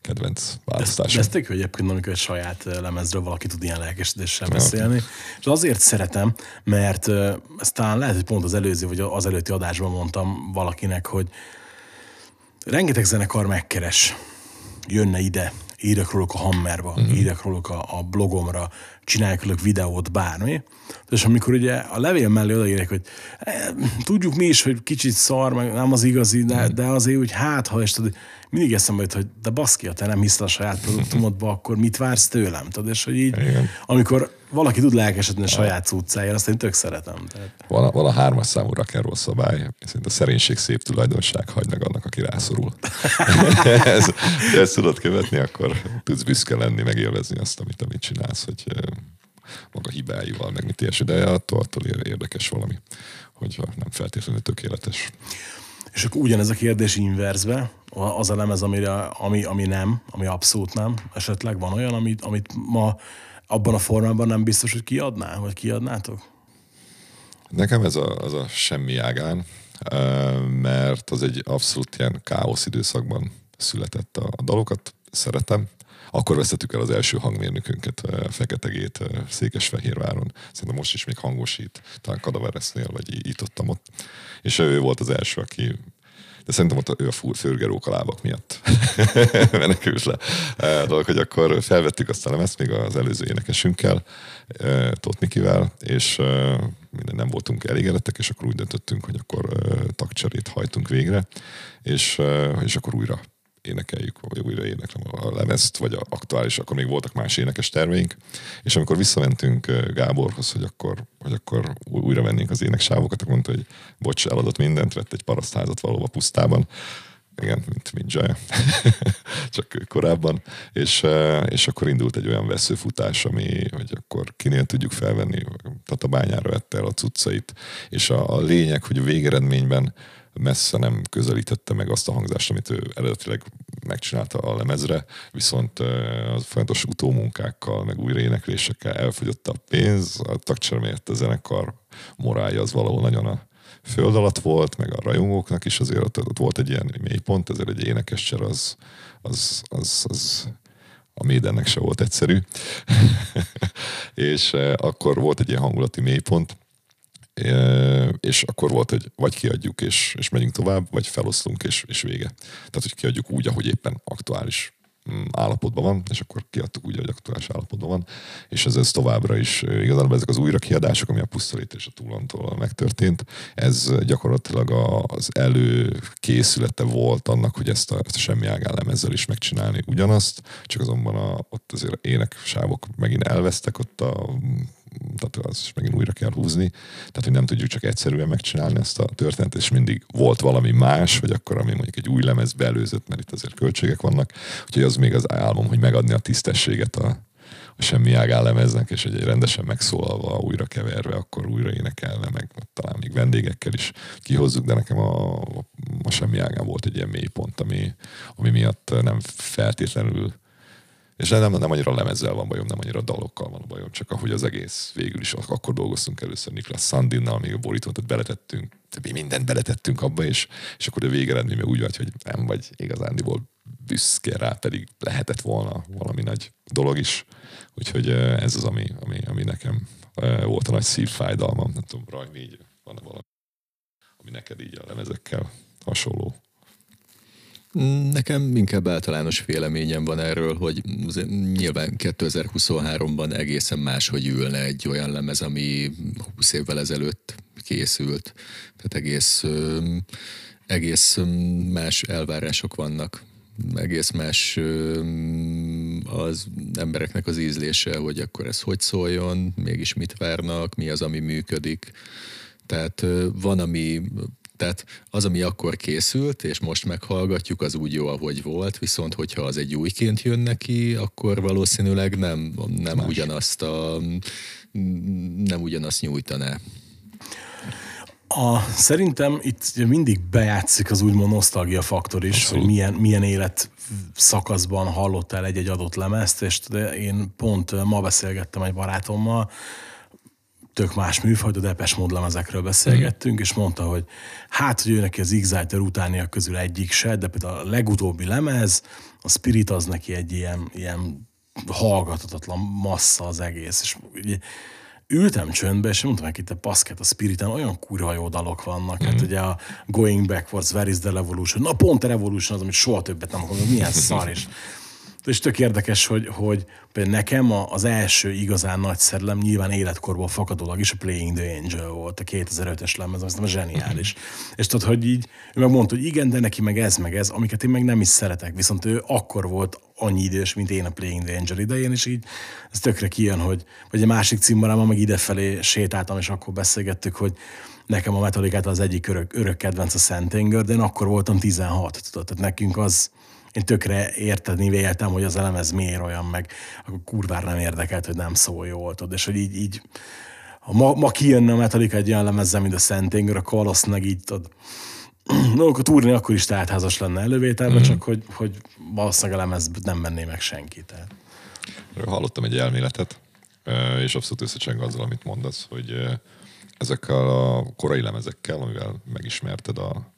[SPEAKER 2] kedvenc választásom. Ez, ez
[SPEAKER 1] tök, hogy egyébként, amikor egy saját lemezről valaki tud ilyen lelkesedéssel beszélni. És azért szeretem, mert ezt talán lehet, hogy pont az előző, vagy az előtti adásban mondtam valakinek, hogy rengeteg zenekar megkeres, jönne ide, írjak róluk a Hammerba, uh-huh. írjak róluk a, a blogomra, csinálják videót, bármi. És amikor ugye a levél mellé odaírják, hogy e, tudjuk mi is, hogy kicsit szar, meg nem az igazi, de, de azért úgy hát, ha és tudod, mindig eszembe jut, hogy de baszki, ha te nem hiszel a saját produktumodba, akkor mit vársz tőlem? Tudod, és hogy így,
[SPEAKER 2] Igen.
[SPEAKER 1] amikor valaki tud lelkesedni a saját cuccájára, azt én tök szeretem. Tehát,
[SPEAKER 2] Van a, van a hármas számú rock'n'roll szabály, szerint a szerénység szép tulajdonság, hagyd meg annak, aki rászorul. ez, ezt tudod követni, akkor tudsz büszke lenni, meg élvezni azt, amit, amit csinálsz, hogy maga hibáival, meg mit ilyesmi, de attól, attól érdekes valami, hogyha nem feltétlenül tökéletes.
[SPEAKER 1] és akkor ugyanez a kérdés inverzbe, az a lemez, amire, ami, ami nem, ami abszolút nem, esetleg van olyan, amit, amit ma abban a formában nem biztos, hogy kiadná, vagy kiadnátok?
[SPEAKER 2] Nekem ez a, az a semmi ágán, mert az egy abszolút ilyen káosz időszakban született a, a dalokat, szeretem. Akkor vesztettük el az első hangmérnökünket, Feketegét Székesfehérváron. Szerintem most is még hangosít, talán Kadaveresznél, vagy itt ott, ott. És ő volt az első, aki de szerintem ott ő a fú- fürgerók a lábak miatt menekült le. E, dolog, hogy akkor felvettük azt a lemezt még az előző énekesünkkel, e, Tóth Nikivel, és e, minden nem voltunk elégedettek, és akkor úgy döntöttünk, hogy akkor e, tagcserét hajtunk végre, és, e, és akkor újra énekeljük, vagy újra éneklem a lemezt, vagy a aktuális, akkor még voltak más énekes terveink, és amikor visszamentünk Gáborhoz, hogy akkor, hogy akkor újra vennénk az éneksávokat, akkor mondta, hogy bocs, eladott mindent, vett egy parasztházat valóban pusztában, igen, mint, mint Zsaja, csak korábban, és, és akkor indult egy olyan veszőfutás, ami, hogy akkor kinél tudjuk felvenni, Tatabányára vette el a cuccait, és a, a lényeg, hogy a végeredményben messze nem közelítette meg azt a hangzást, amit ő eredetileg megcsinálta a lemezre, viszont ö, a folyamatos utómunkákkal, meg újraéneklésekkel elfogyott a pénz, a tagcsermélyett a zenekar morálja az valahol nagyon a föld alatt volt, meg a rajongóknak is azért ott, ott volt egy ilyen mélypont, ezért egy énekescser az, az, az, az a Médennek se volt egyszerű. és akkor volt egy ilyen hangulati mélypont, és akkor volt, hogy vagy kiadjuk és, és megyünk tovább, vagy feloszlunk és, és vége. Tehát, hogy kiadjuk úgy, ahogy éppen aktuális mm, állapotban van, és akkor kiadtuk úgy, hogy aktuális állapotban van, és ez, ez továbbra is igazából ezek az újrakiadások, ami a pusztolít és a túlontól megtörtént, ez gyakorlatilag az előkészülete volt annak, hogy ezt a, ezt a semmi ágán lemezzel is megcsinálni ugyanazt, csak azonban a, ott azért éneksávok megint elvesztek, ott a tehát az is megint újra kell húzni. Tehát, hogy nem tudjuk csak egyszerűen megcsinálni ezt a történetet, és mindig volt valami más, vagy akkor, ami mondjuk egy új lemez belőzött, mert itt azért költségek vannak. Úgyhogy az még az álmom, hogy megadni a tisztességet a, a semmi ágán lemeznek, és egy rendesen megszólalva, újra keverve, akkor újra énekelve, meg talán még vendégekkel is kihozzuk, de nekem a, a semmi ágán volt egy ilyen mélypont, ami, ami miatt nem feltétlenül és nem, nem annyira lemezzel van bajom, nem annyira dalokkal van bajom, csak ahogy az egész végül is akkor dolgoztunk először Niklas Sandinnal, még a borítót beletettünk, mi mindent beletettünk abba, és, és akkor a végeredmény meg úgy vagy, hogy nem vagy igazándiból büszke rá, pedig lehetett volna valami nagy dolog is. Úgyhogy ez az, ami, ami, ami nekem volt a nagy szívfájdalmam. Nem tudom, Rajmi, így van valami, ami neked így a lemezekkel hasonló.
[SPEAKER 3] Nekem inkább általános véleményem van erről, hogy nyilván 2023-ban egészen máshogy ülne egy olyan lemez, ami 20 évvel ezelőtt készült. Tehát egész, egész más elvárások vannak. Egész más az embereknek az ízlése, hogy akkor ez hogy szóljon, mégis mit várnak, mi az, ami működik. Tehát van, ami tehát az, ami akkor készült, és most meghallgatjuk, az úgy jó, ahogy volt, viszont hogyha az egy újként jön neki, akkor valószínűleg nem, nem ugyanazt a, nem ugyanazt nyújtaná.
[SPEAKER 1] A, szerintem itt mindig bejátszik az úgymond nosztalgia faktor is, Abszolút. hogy milyen, milyen élet szakaszban hallottál egy-egy adott lemezt, és én pont ma beszélgettem egy barátommal, tök más műfaj, de Depes Mód lemezekről beszélgettünk, és mondta, hogy hát, hogy ő neki az Exciter utániak közül egyik se, de például a legutóbbi lemez, a Spirit az neki egy ilyen, ilyen hallgathatatlan massza az egész, és ugye, ültem csöndbe, és mondtam neki, te paszket, a Spiriten olyan kurva jó dalok vannak. Mm. Hát ugye a Going Backwards, Where is the Revolution, na pont a Revolution az, amit soha többet nem akarom, milyen szar, és És tök érdekes, hogy, hogy például nekem a- az első igazán nagy szerelem nyilván életkorból fakadólag is a Playing the Angel volt, a 2005-es lemez, azt zseniális. És tudod, hogy így, ő meg mondta, hogy igen, de neki meg ez, meg ez, amiket én meg nem is szeretek. Viszont ő akkor volt annyi idős, mint én a Playing the Angel idején, és így ez tökre kijön, hogy vagy egy másik cimborámmal meg idefelé sétáltam, és akkor beszélgettük, hogy nekem a Metallicát az egyik örök, örök kedvenc a Szent Anger, de én akkor voltam 16, tudod, tehát nekünk az, én tökre érteni véltem, hogy az elemez miért olyan, meg akkor kurvára nem érdekelt, hogy nem szól jól, tudod, és hogy így, így ha ma, ma kijönne a Metallica egy olyan lemezzel, mint a Szent Anger, akkor valószínűleg így tudod, no, akkor túrni akkor is teltházas lenne elővételben, mm. csak hogy, hogy valószínűleg a lemez nem menné meg senki. Tehát.
[SPEAKER 2] Hallottam egy elméletet, és abszolút összecseng azzal, amit mondasz, hogy ezekkel a korai lemezekkel, amivel megismerted a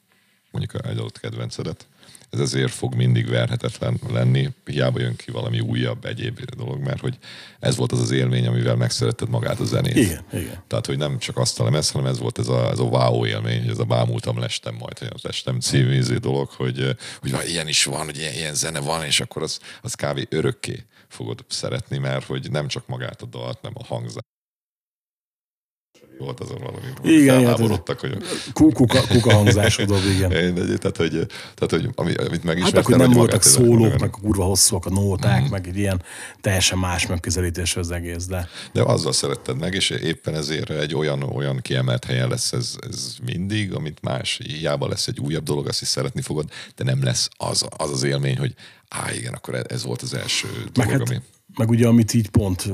[SPEAKER 2] mondjuk egy adott kedvencedet, ez ezért fog mindig verhetetlen lenni, hiába jön ki valami újabb, egyéb dolog, mert hogy ez volt az az élmény, amivel megszeretted magát a zenét. Igen,
[SPEAKER 1] igen.
[SPEAKER 2] Tehát, hogy nem csak azt a lemez, hanem ez volt ez a, ez a wow élmény, hogy ez a bámultam, lestem majd, hogy az lestem című izé dolog, hogy, hogy van, ilyen is van, hogy ilyen, ilyen zene van, és akkor az, az kávé örökké fogod szeretni, mert hogy nem csak magát a dalt, nem a hangzás. Volt azon valami. Igen, felháborodtak, hogy
[SPEAKER 1] Ku- Kuka, kuka hangzású dob, igen.
[SPEAKER 2] én, tehát, hogy, tehát, hogy ami, amit Hát megismertem, akkor nem voltak szólók, meg
[SPEAKER 1] kurva hosszúak a nóták, mm. meg egy ilyen teljesen más megközelítés az egész, de
[SPEAKER 2] De azzal szeretted meg, és éppen ezért egy olyan, olyan kiemelt helyen lesz ez, ez mindig, amit más, hiába lesz egy újabb dolog, azt is szeretni fogod, de nem lesz az az, az élmény, hogy á, igen, akkor ez volt az első dolog, hát, ami...
[SPEAKER 1] meg ugye, amit így pont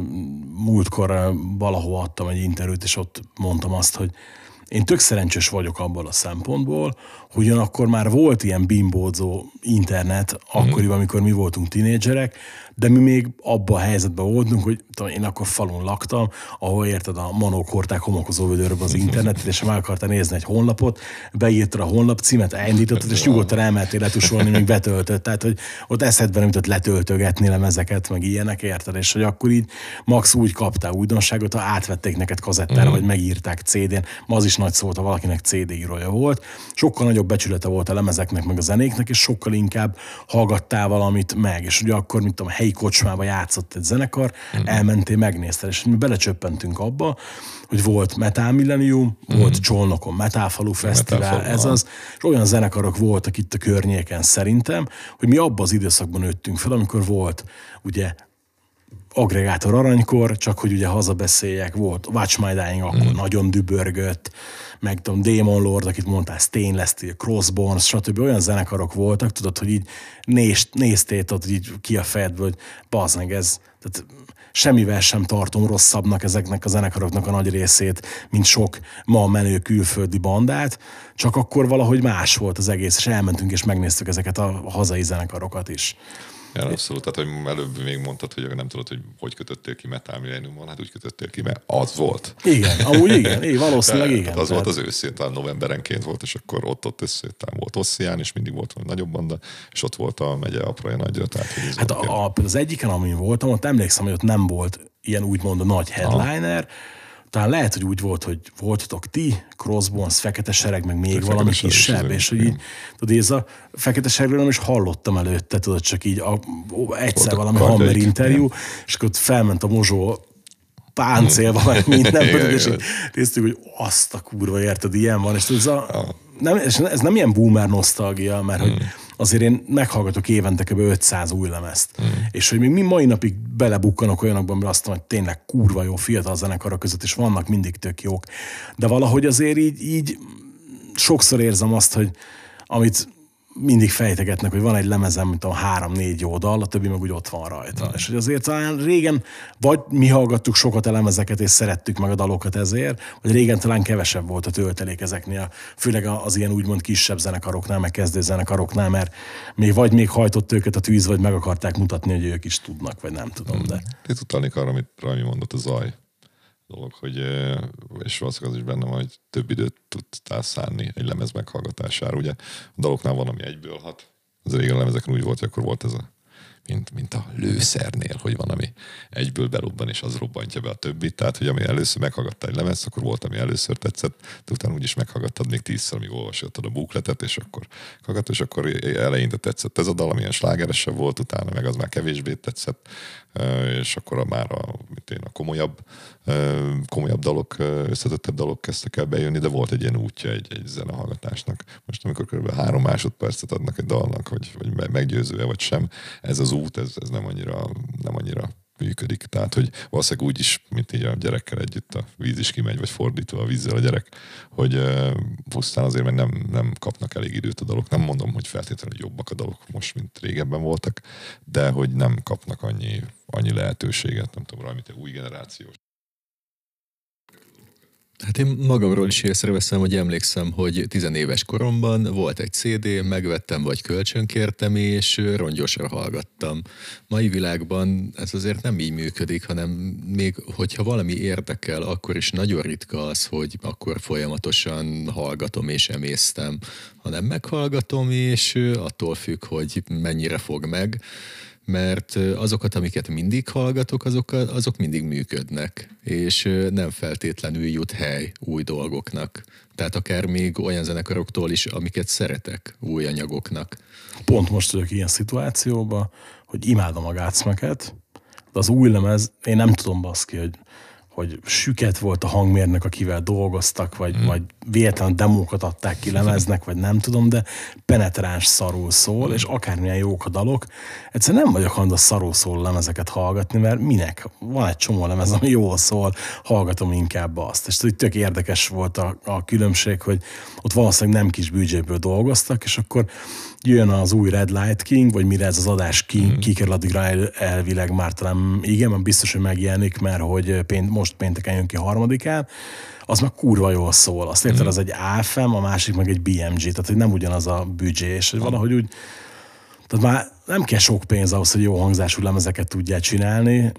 [SPEAKER 1] múltkor valahol adtam egy interjút, és ott mondtam azt, hogy én tök szerencsés vagyok abból a szempontból, hogy ugyanakkor már volt ilyen bimbózó internet akkoriban, amikor mi voltunk tinédzserek, de mi még abban a helyzetben voltunk, hogy tudom, én akkor falun laktam, ahol érted a manók hordták homokozó vödörbe az internetet, és meg akartál nézni egy honlapot, beírtad a honlap címet, elindítottad, és nyugodtan elmentél letusolni, még betöltött. Tehát, hogy ott eszedben nem jutott letöltögetni lemezeket, meg ilyenek, érted? És hogy akkor így max úgy kaptál újdonságot, ha átvették neked kazettára, vagy megírták CD-n. Ma az is nagy szó, volt, ha valakinek CD írója volt. Sokkal nagyobb becsülete volt a lemezeknek, meg a zenéknek, és sokkal inkább hallgattál valamit meg. És ugye akkor, mint tudom, helyi kocsmába játszott egy zenekar, elmentél, megnézted, és mi belecsöppentünk abba, hogy volt Metal Millennium, volt Csolnokon Metálfalu Fesztivál, Metálfalu, ez az, és olyan zenekarok voltak itt a környéken szerintem, hogy mi abban az időszakban nőttünk fel, amikor volt ugye agregátor aranykor, csak hogy ugye hazabeszéljek, volt Watch My Dying, akkor mm. nagyon dübörgött, meg tudom, Demon Lord, akit mondtál, Stainless Steel, Crossbones, stb. olyan zenekarok voltak, tudod, hogy így néz, tudod, hogy így ki a fejedből, hogy bazd meg ez, tehát semmivel sem tartom rosszabbnak ezeknek a zenekaroknak a nagy részét, mint sok ma menő külföldi bandát, csak akkor valahogy más volt az egész, és elmentünk és megnéztük ezeket a hazai zenekarokat is.
[SPEAKER 2] Ja, abszolút. Tehát, hogy előbb még mondtad, hogy nem tudod, hogy hogy kötöttél ki Metal Millenniumon, hát úgy kötöttél ki, mert az volt.
[SPEAKER 1] Igen, amúgy igen, így, valószínűleg igen. Hát az Tehát-
[SPEAKER 2] volt az őszén, talán novemberenként volt, és akkor ott ott összejöttem, volt Osszián, és mindig volt valami nagyobb banda, és ott volt a megye apraja nagyja, tehát hogy Hát a,
[SPEAKER 1] a, az egyiken, amin voltam, ott emlékszem, hogy ott nem volt ilyen úgymond a nagy headliner, talán lehet, hogy úgy volt, hogy voltatok ti, Crossbones, Fekete Sereg, meg még valami kisebb, és hogy igen. így, tudod, ez a Fekete Seregről nem is hallottam előtte, tudod, csak így a, ó, egyszer Voltak valami Hammer interjú, és akkor felment a mozsó páncélba, meg minden, Igen, és igen. így néztük, hogy azt a kurva, érted, ilyen van, és tudod, ez, a, nem, és ez nem ilyen boomer nosztalgia, mert hogy azért én meghallgatok évente kb. 500 új lemezt. És hogy még mi mai napig belebukkanok olyanokban, mert azt mondom, hogy tényleg kurva jó fiatal zenekarok között, és vannak mindig tök jók. De valahogy azért így, így sokszor érzem azt, hogy amit mindig fejtegetnek, hogy van egy lemezem, mint a három-négy jó dal, a többi meg úgy ott van rajta. És hogy azért talán régen, vagy mi hallgattuk sokat a lemezeket, és szerettük meg a dalokat ezért, vagy régen talán kevesebb volt a töltelék ezeknél, főleg az ilyen úgymond kisebb zenekaroknál, meg kezdő zenekaroknál, mert még vagy még hajtott őket a tűz, vagy meg akarták mutatni, hogy ők is tudnak, vagy nem tudom, de...
[SPEAKER 2] Itt utalnék arra, amit Rami mondott, a zaj dolog, hogy, és valószínűleg az is benne van, hogy több időt tudtál szánni egy lemez meghallgatására. Ugye a daloknál van, ami egyből hat. Az régen a lemezeken úgy volt, hogy akkor volt ez a mint, mint a lőszernél, hogy van, ami egyből berobban, és az robbantja be a többit. Tehát, hogy ami először meghallgattál egy lemez, akkor volt, ami először tetszett, de utána úgyis meghallgattad még tízszer, amíg olvasottad a bukletet, és akkor hallgattad, és akkor eleinte tetszett ez a dal, amilyen slágeresebb volt, utána meg az már kevésbé tetszett, és akkor már a, mint én, a komolyabb, komolyabb dalok, összetettebb dalok kezdtek el bejönni, de volt egy ilyen útja egy, egy zenehallgatásnak. Most amikor kb. három másodpercet adnak egy dalnak, hogy, hogy meggyőző-e vagy sem, ez az út, ez, ez nem, annyira, nem annyira működik. Tehát, hogy valószínűleg úgy is, mint így a gyerekkel együtt a víz is kimegy, vagy fordítva a vízzel a gyerek, hogy uh, pusztán azért, mert nem, nem kapnak elég időt a dalok. Nem mondom, hogy feltétlenül jobbak a dalok most, mint régebben voltak, de hogy nem kapnak annyi, annyi lehetőséget, nem tudom, valamit új generációs
[SPEAKER 3] Hát én magamról is észreveszem, hogy emlékszem, hogy tizenéves koromban volt egy CD, megvettem vagy kölcsönkértem, és rongyosra hallgattam. Mai világban ez azért nem így működik, hanem még hogyha valami érdekel, akkor is nagyon ritka az, hogy akkor folyamatosan hallgatom és emésztem, hanem meghallgatom, és attól függ, hogy mennyire fog meg mert azokat, amiket mindig hallgatok, azok, azok mindig működnek, és nem feltétlenül jut hely új dolgoknak. Tehát akár még olyan zenekaroktól is, amiket szeretek új anyagoknak.
[SPEAKER 1] Pont most vagyok ilyen szituációban, hogy imádom a gácmeket, de az új lemez, én nem tudom baszki, hogy hogy süket volt a hangmérnök, akivel dolgoztak, vagy, hmm. vagy véletlen demókat adták ki lemeznek, vagy nem tudom, de penetráns szarul szól, hmm. és akármilyen jók a dalok. Egyszerűen nem vagyok hajlandó szarul szól lemezeket hallgatni, mert minek? Van egy csomó lemez, ami jól szól, hallgatom inkább azt. És tudod, tök érdekes volt a, a különbség, hogy ott valószínűleg nem kis büdzséből dolgoztak, és akkor jön az új Red Light King, vagy mire ez az adás ki, mm. kikerül addigra el, elvileg már talán igen, biztos, hogy megjelenik, mert hogy pént, most pénteken jön ki harmadikán, az meg kurva jól szól. Azt érted, mm. az egy AFM, a másik meg egy BMG, tehát hogy nem ugyanaz a büdzsé, és hogy valahogy úgy, tehát már nem kell sok pénz ahhoz, hogy jó hangzású lemezeket tudják csinálni,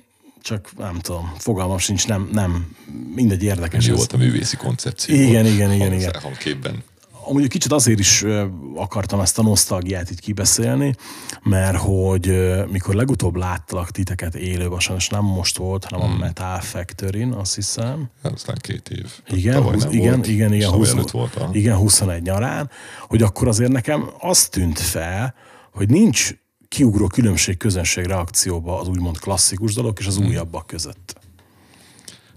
[SPEAKER 1] csak nem tudom, fogalmam sincs, nem, nem mindegy érdekes. Jó volt
[SPEAKER 2] a művészi koncepció. Igen, igen, igen. igen. Képben
[SPEAKER 1] amúgy kicsit azért is akartam ezt a nosztalgiát itt kibeszélni, mert hogy mikor legutóbb láttalak titeket élőben, és nem most volt, hanem hmm. a Metal factory azt hiszem.
[SPEAKER 2] Aztán két év. Igen, húsz, igen, volt, igen, igen, 20, volt a...
[SPEAKER 1] igen, 21 nyarán, hogy akkor azért nekem azt tűnt fel, hogy nincs kiugró különbség közönség reakcióba az úgymond klasszikus dolog és az hmm. újabbak között.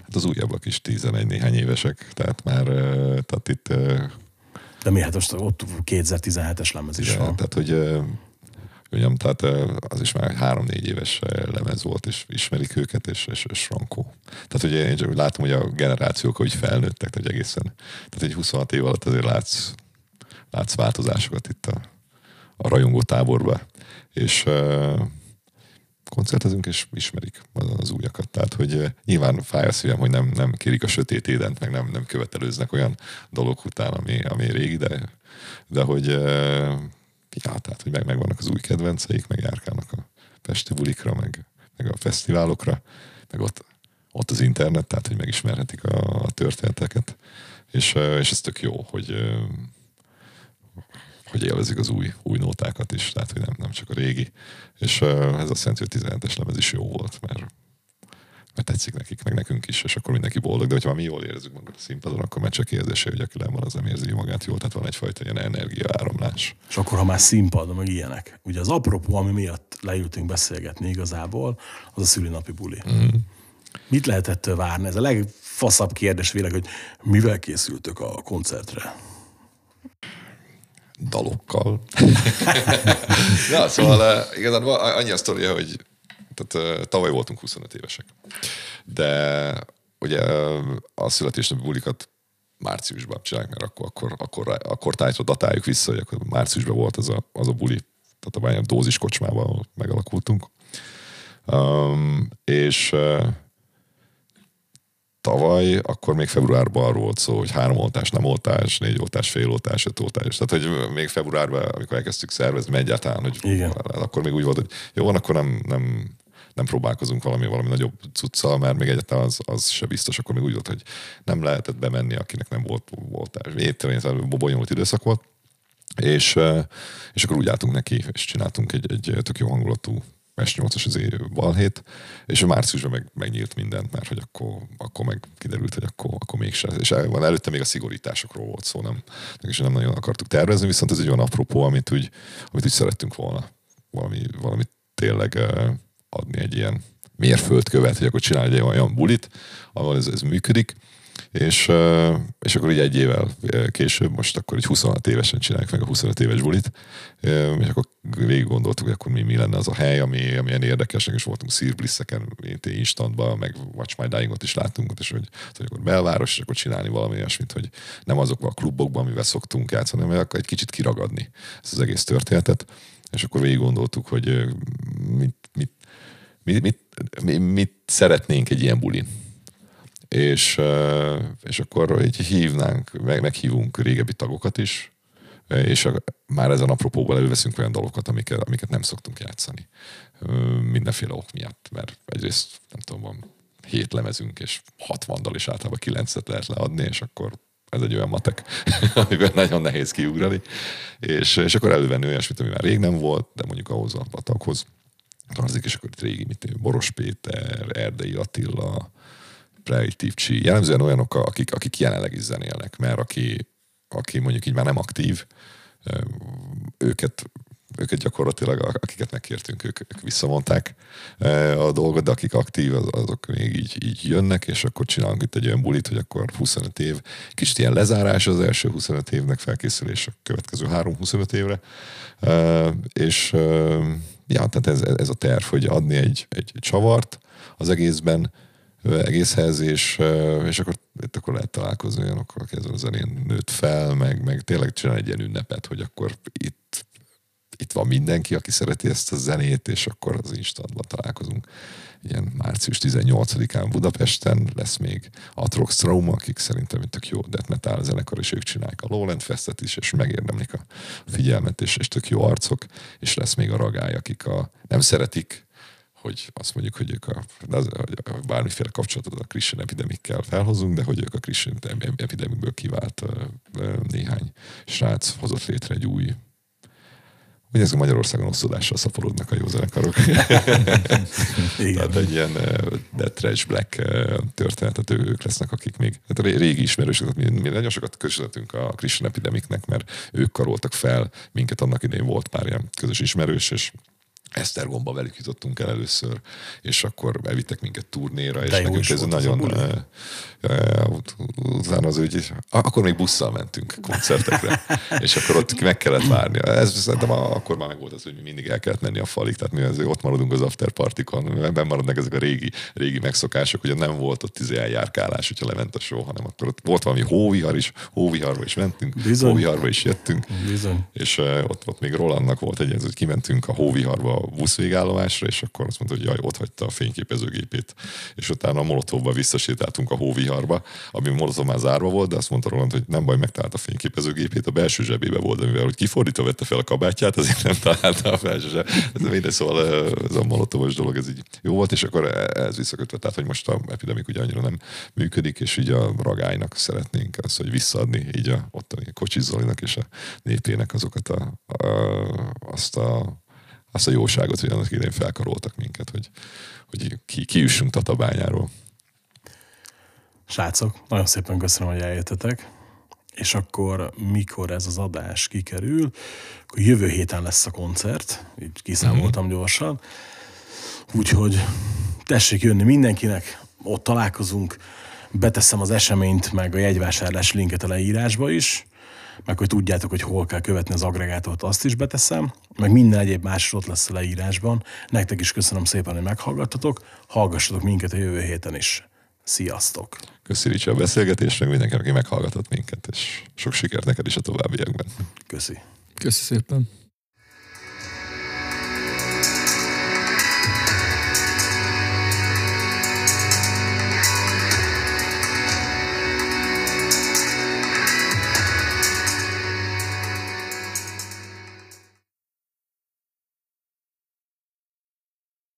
[SPEAKER 2] Hát az újabbak is 11 néhány évesek, tehát már tehát itt
[SPEAKER 1] de mi hát most ott 2017-es lemez is van.
[SPEAKER 2] Tehát, hogy mondjam, tehát az is már három-négy éves lemez volt, és ismerik őket, és, és, és Frankó. Tehát ugye én csak látom, hogy a generációk hogy felnőttek, hogy egészen, tehát egy 26 év alatt azért látsz, látsz változásokat itt a, a rajongó táborba. És koncertezünk, és ismerik az, újakat. Tehát, hogy nyilván fáj a szívem, hogy nem, nem kérik a sötét édent, meg nem, nem követelőznek olyan dolog után, ami, ami régi, de, de hogy ja, tehát, hogy meg, megvannak az új kedvenceik, meg járkálnak a pesti bulikra, meg, meg a fesztiválokra, meg ott, ott az internet, tehát, hogy megismerhetik a, a történeteket. És, és ez tök jó, hogy hogy élvezik az új, új nótákat is, tehát hogy nem, nem csak a régi. És ez azt jelenti, hogy 17-es lemez is jó volt, mert, mert tetszik nekik, meg nekünk is, és akkor mindenki boldog. De hogyha mi jól érezzük magunkat a színpadon, akkor már csak érzése, hogy aki van, az nem érzi magát jól, tehát van egyfajta ilyen energiaáramlás.
[SPEAKER 1] És akkor, ha már színpad, meg ilyenek. Ugye az apropó, ami miatt leültünk beszélgetni igazából, az a szülinapi buli.
[SPEAKER 2] Mm.
[SPEAKER 1] Mit lehet ettől várni? Ez a legfaszabb kérdés véleg, hogy mivel készültök a koncertre?
[SPEAKER 2] Dalokkal. ja, szóval uh, igazán annyi a sztoria, hogy tehát, uh, tavaly voltunk 25 évesek. De ugye uh, a születésnapi bulikat márciusban csinálják, mert akkor, akkor, akkor, akkor tájtra datáljuk vissza, hogy akkor márciusban volt az a, az a buli, tehát a bányám dózis kocsmában megalakultunk. Um, és tavaly, akkor még februárban arról volt szó, hogy három oltás, nem oltás, négy oltás, fél oltás, öt oltás. Tehát, hogy még februárban, amikor elkezdtük szervezni, egyáltalán, hogy Igen. akkor még úgy volt, hogy jó van, akkor nem, nem, nem próbálkozunk valami, valami nagyobb cuccal, mert még egyáltalán az, az se biztos, akkor még úgy volt, hogy nem lehetett bemenni, akinek nem volt oltás. Étterén, bonyolult időszak volt. És, és akkor úgy álltunk neki, és csináltunk egy, egy tök jó hangulatú S8-as az balhét, és a márciusban meg, megnyílt mindent, mert hogy akkor, akkor meg kiderült, hogy akkor, akkor mégsem. És van előtte még a szigorításokról volt szó, nem, és nem nagyon akartuk tervezni, viszont ez egy olyan apropó, amit úgy, amit úgy szerettünk volna valami, valami tényleg adni egy ilyen mérföldkövet, hogy akkor csinálj egy olyan bulit, ahol ez, ez működik, és, és akkor így egy évvel később, most akkor egy 26 évesen csináljuk meg a 25 éves bulit, és akkor végig gondoltuk, hogy akkor mi, mi lenne az a hely, ami, ami ilyen érdekesnek, és voltunk Szírblisszeken, instantban, meg Watch My Dying-ot is láttunk, és hogy, hogy akkor belváros, és akkor csinálni valami olyasmit, hogy nem azokban a klubokban, amivel szoktunk játszani, hanem akkor egy kicsit kiragadni ezt az egész történetet, és akkor végig gondoltuk, hogy mit, mit, mit, mit, mit, mit szeretnénk egy ilyen bulin és, és akkor így hívnánk, meg, meghívunk régebbi tagokat is, és a, már ezen apropóból előveszünk olyan dalokat, amiket, amiket nem szoktunk játszani. Mindenféle ok miatt, mert egyrészt nem tudom, van hét lemezünk, és 60 dal is általában kilencet lehet leadni, és akkor ez egy olyan matek, amiben nagyon nehéz kiugrani. És, és akkor elővenni olyasmit, ami már rég nem volt, de mondjuk ahhoz a taghoz tartozik, és akkor itt régi, mint Boros Péter, Erdei Attila, Predictive Chi, jellemzően olyanok, akik, akik jelenleg is zenélnek, mert aki, aki mondjuk így már nem aktív, őket őket gyakorlatilag, akiket megkértünk, ők, ők visszamondták a dolgot, de akik aktív, azok még így, így jönnek, és akkor csinálunk itt egy olyan bulit, hogy akkor 25 év, kicsit ilyen lezárás az első 25 évnek felkészülés a következő 3-25 évre, és ja, tehát ez, ez a terv, hogy adni egy, egy csavart az egészben, egészhez, és, és akkor itt akkor lehet találkozni olyanokkal, aki ezen a zenén nőtt fel, meg, meg tényleg csinál egy ilyen ünnepet, hogy akkor itt, itt van mindenki, aki szereti ezt a zenét, és akkor az instantban találkozunk. Ilyen március 18-án Budapesten lesz még Atrox Trauma, akik szerintem tök jó death metal zenekar, és ők csinálják a Lowland Festet is, és megérdemlik a figyelmet, és, és tök jó arcok, és lesz még a ragály, akik a, nem szeretik hogy azt mondjuk, hogy ők a, az, bármiféle kapcsolatot a Christian epidemikkel felhozunk, de hogy ők a Christian epidemikből kivált néhány srác hozott létre egy új hogy ezek Magyarországon osztodással szaporodnak a jó zenekarok.
[SPEAKER 1] Tehát
[SPEAKER 2] egy ilyen uh, Trash Black uh, történetet ők lesznek, akik még, tehát régi ismerősök, mi, mi nagyon sokat köszönhetünk a Christian Epidemiknek, mert ők karoltak fel minket, annak idején volt pár ilyen közös ismerős, és Esztergomba velük jutottunk el először, és akkor elvittek minket turnéra, és nekünk ez nagyon... Uh, uh, utána az úgy, akkor még busszal mentünk koncertekre, és akkor ott meg kellett várni. Ez szerintem akkor már meg volt az, hogy mi mindig el kellett menni a falig, tehát mi azért ott maradunk az after partikon, benn maradnak ezek a régi, régi megszokások, hogy nem volt ott tíz eljárkálás, hogyha lement a show, hanem akkor ott volt valami hóvihar is, hóviharba is mentünk, Bizony. hóviharba is jöttünk,
[SPEAKER 1] Bizony.
[SPEAKER 2] és uh, ott, ott még Rolandnak volt egy, hogy kimentünk a hóviharba buszvégállomásra, és akkor azt mondta, hogy jaj, ott hagyta a fényképezőgépét, és utána a Molotovba visszasétáltunk a hóviharba, ami Molotov már zárva volt, de azt mondta Roland, hogy nem baj, megtalált a fényképezőgépét, a belső zsebébe volt, de mivel hogy kifordítva vette fel a kabátját, azért nem találta a felső zseb. Ez minden szóval ez a Molotovos dolog, ez így jó volt, és akkor ez visszakötve, tehát hogy most a epidemik ugye annyira nem működik, és így a ragálynak szeretnénk azt, hogy visszaadni így a ottani Kocsis és a népének azokat a, a, azt a azt a jóságot, hogy annak idején felkaroltak minket, hogy, hogy ki, kiüssünk Tatabányáról.
[SPEAKER 1] Srácok, nagyon szépen köszönöm, hogy eljöttetek. És akkor, mikor ez az adás kikerül, akkor jövő héten lesz a koncert, így kiszámoltam mm-hmm. gyorsan. Úgyhogy tessék jönni mindenkinek, ott találkozunk, beteszem az eseményt, meg a jegyvásárlás linket a leírásba is meg hogy tudjátok, hogy hol kell követni az agregátort, azt is beteszem, meg minden egyéb más ott lesz a leírásban. Nektek is köszönöm szépen, hogy meghallgattatok, hallgassatok minket a jövő héten is. Sziasztok!
[SPEAKER 2] Köszi a beszélgetést, meg mindenkinek, aki meghallgatott minket, és sok sikert neked is a továbbiakban.
[SPEAKER 1] Köszi.
[SPEAKER 3] Köszi szépen.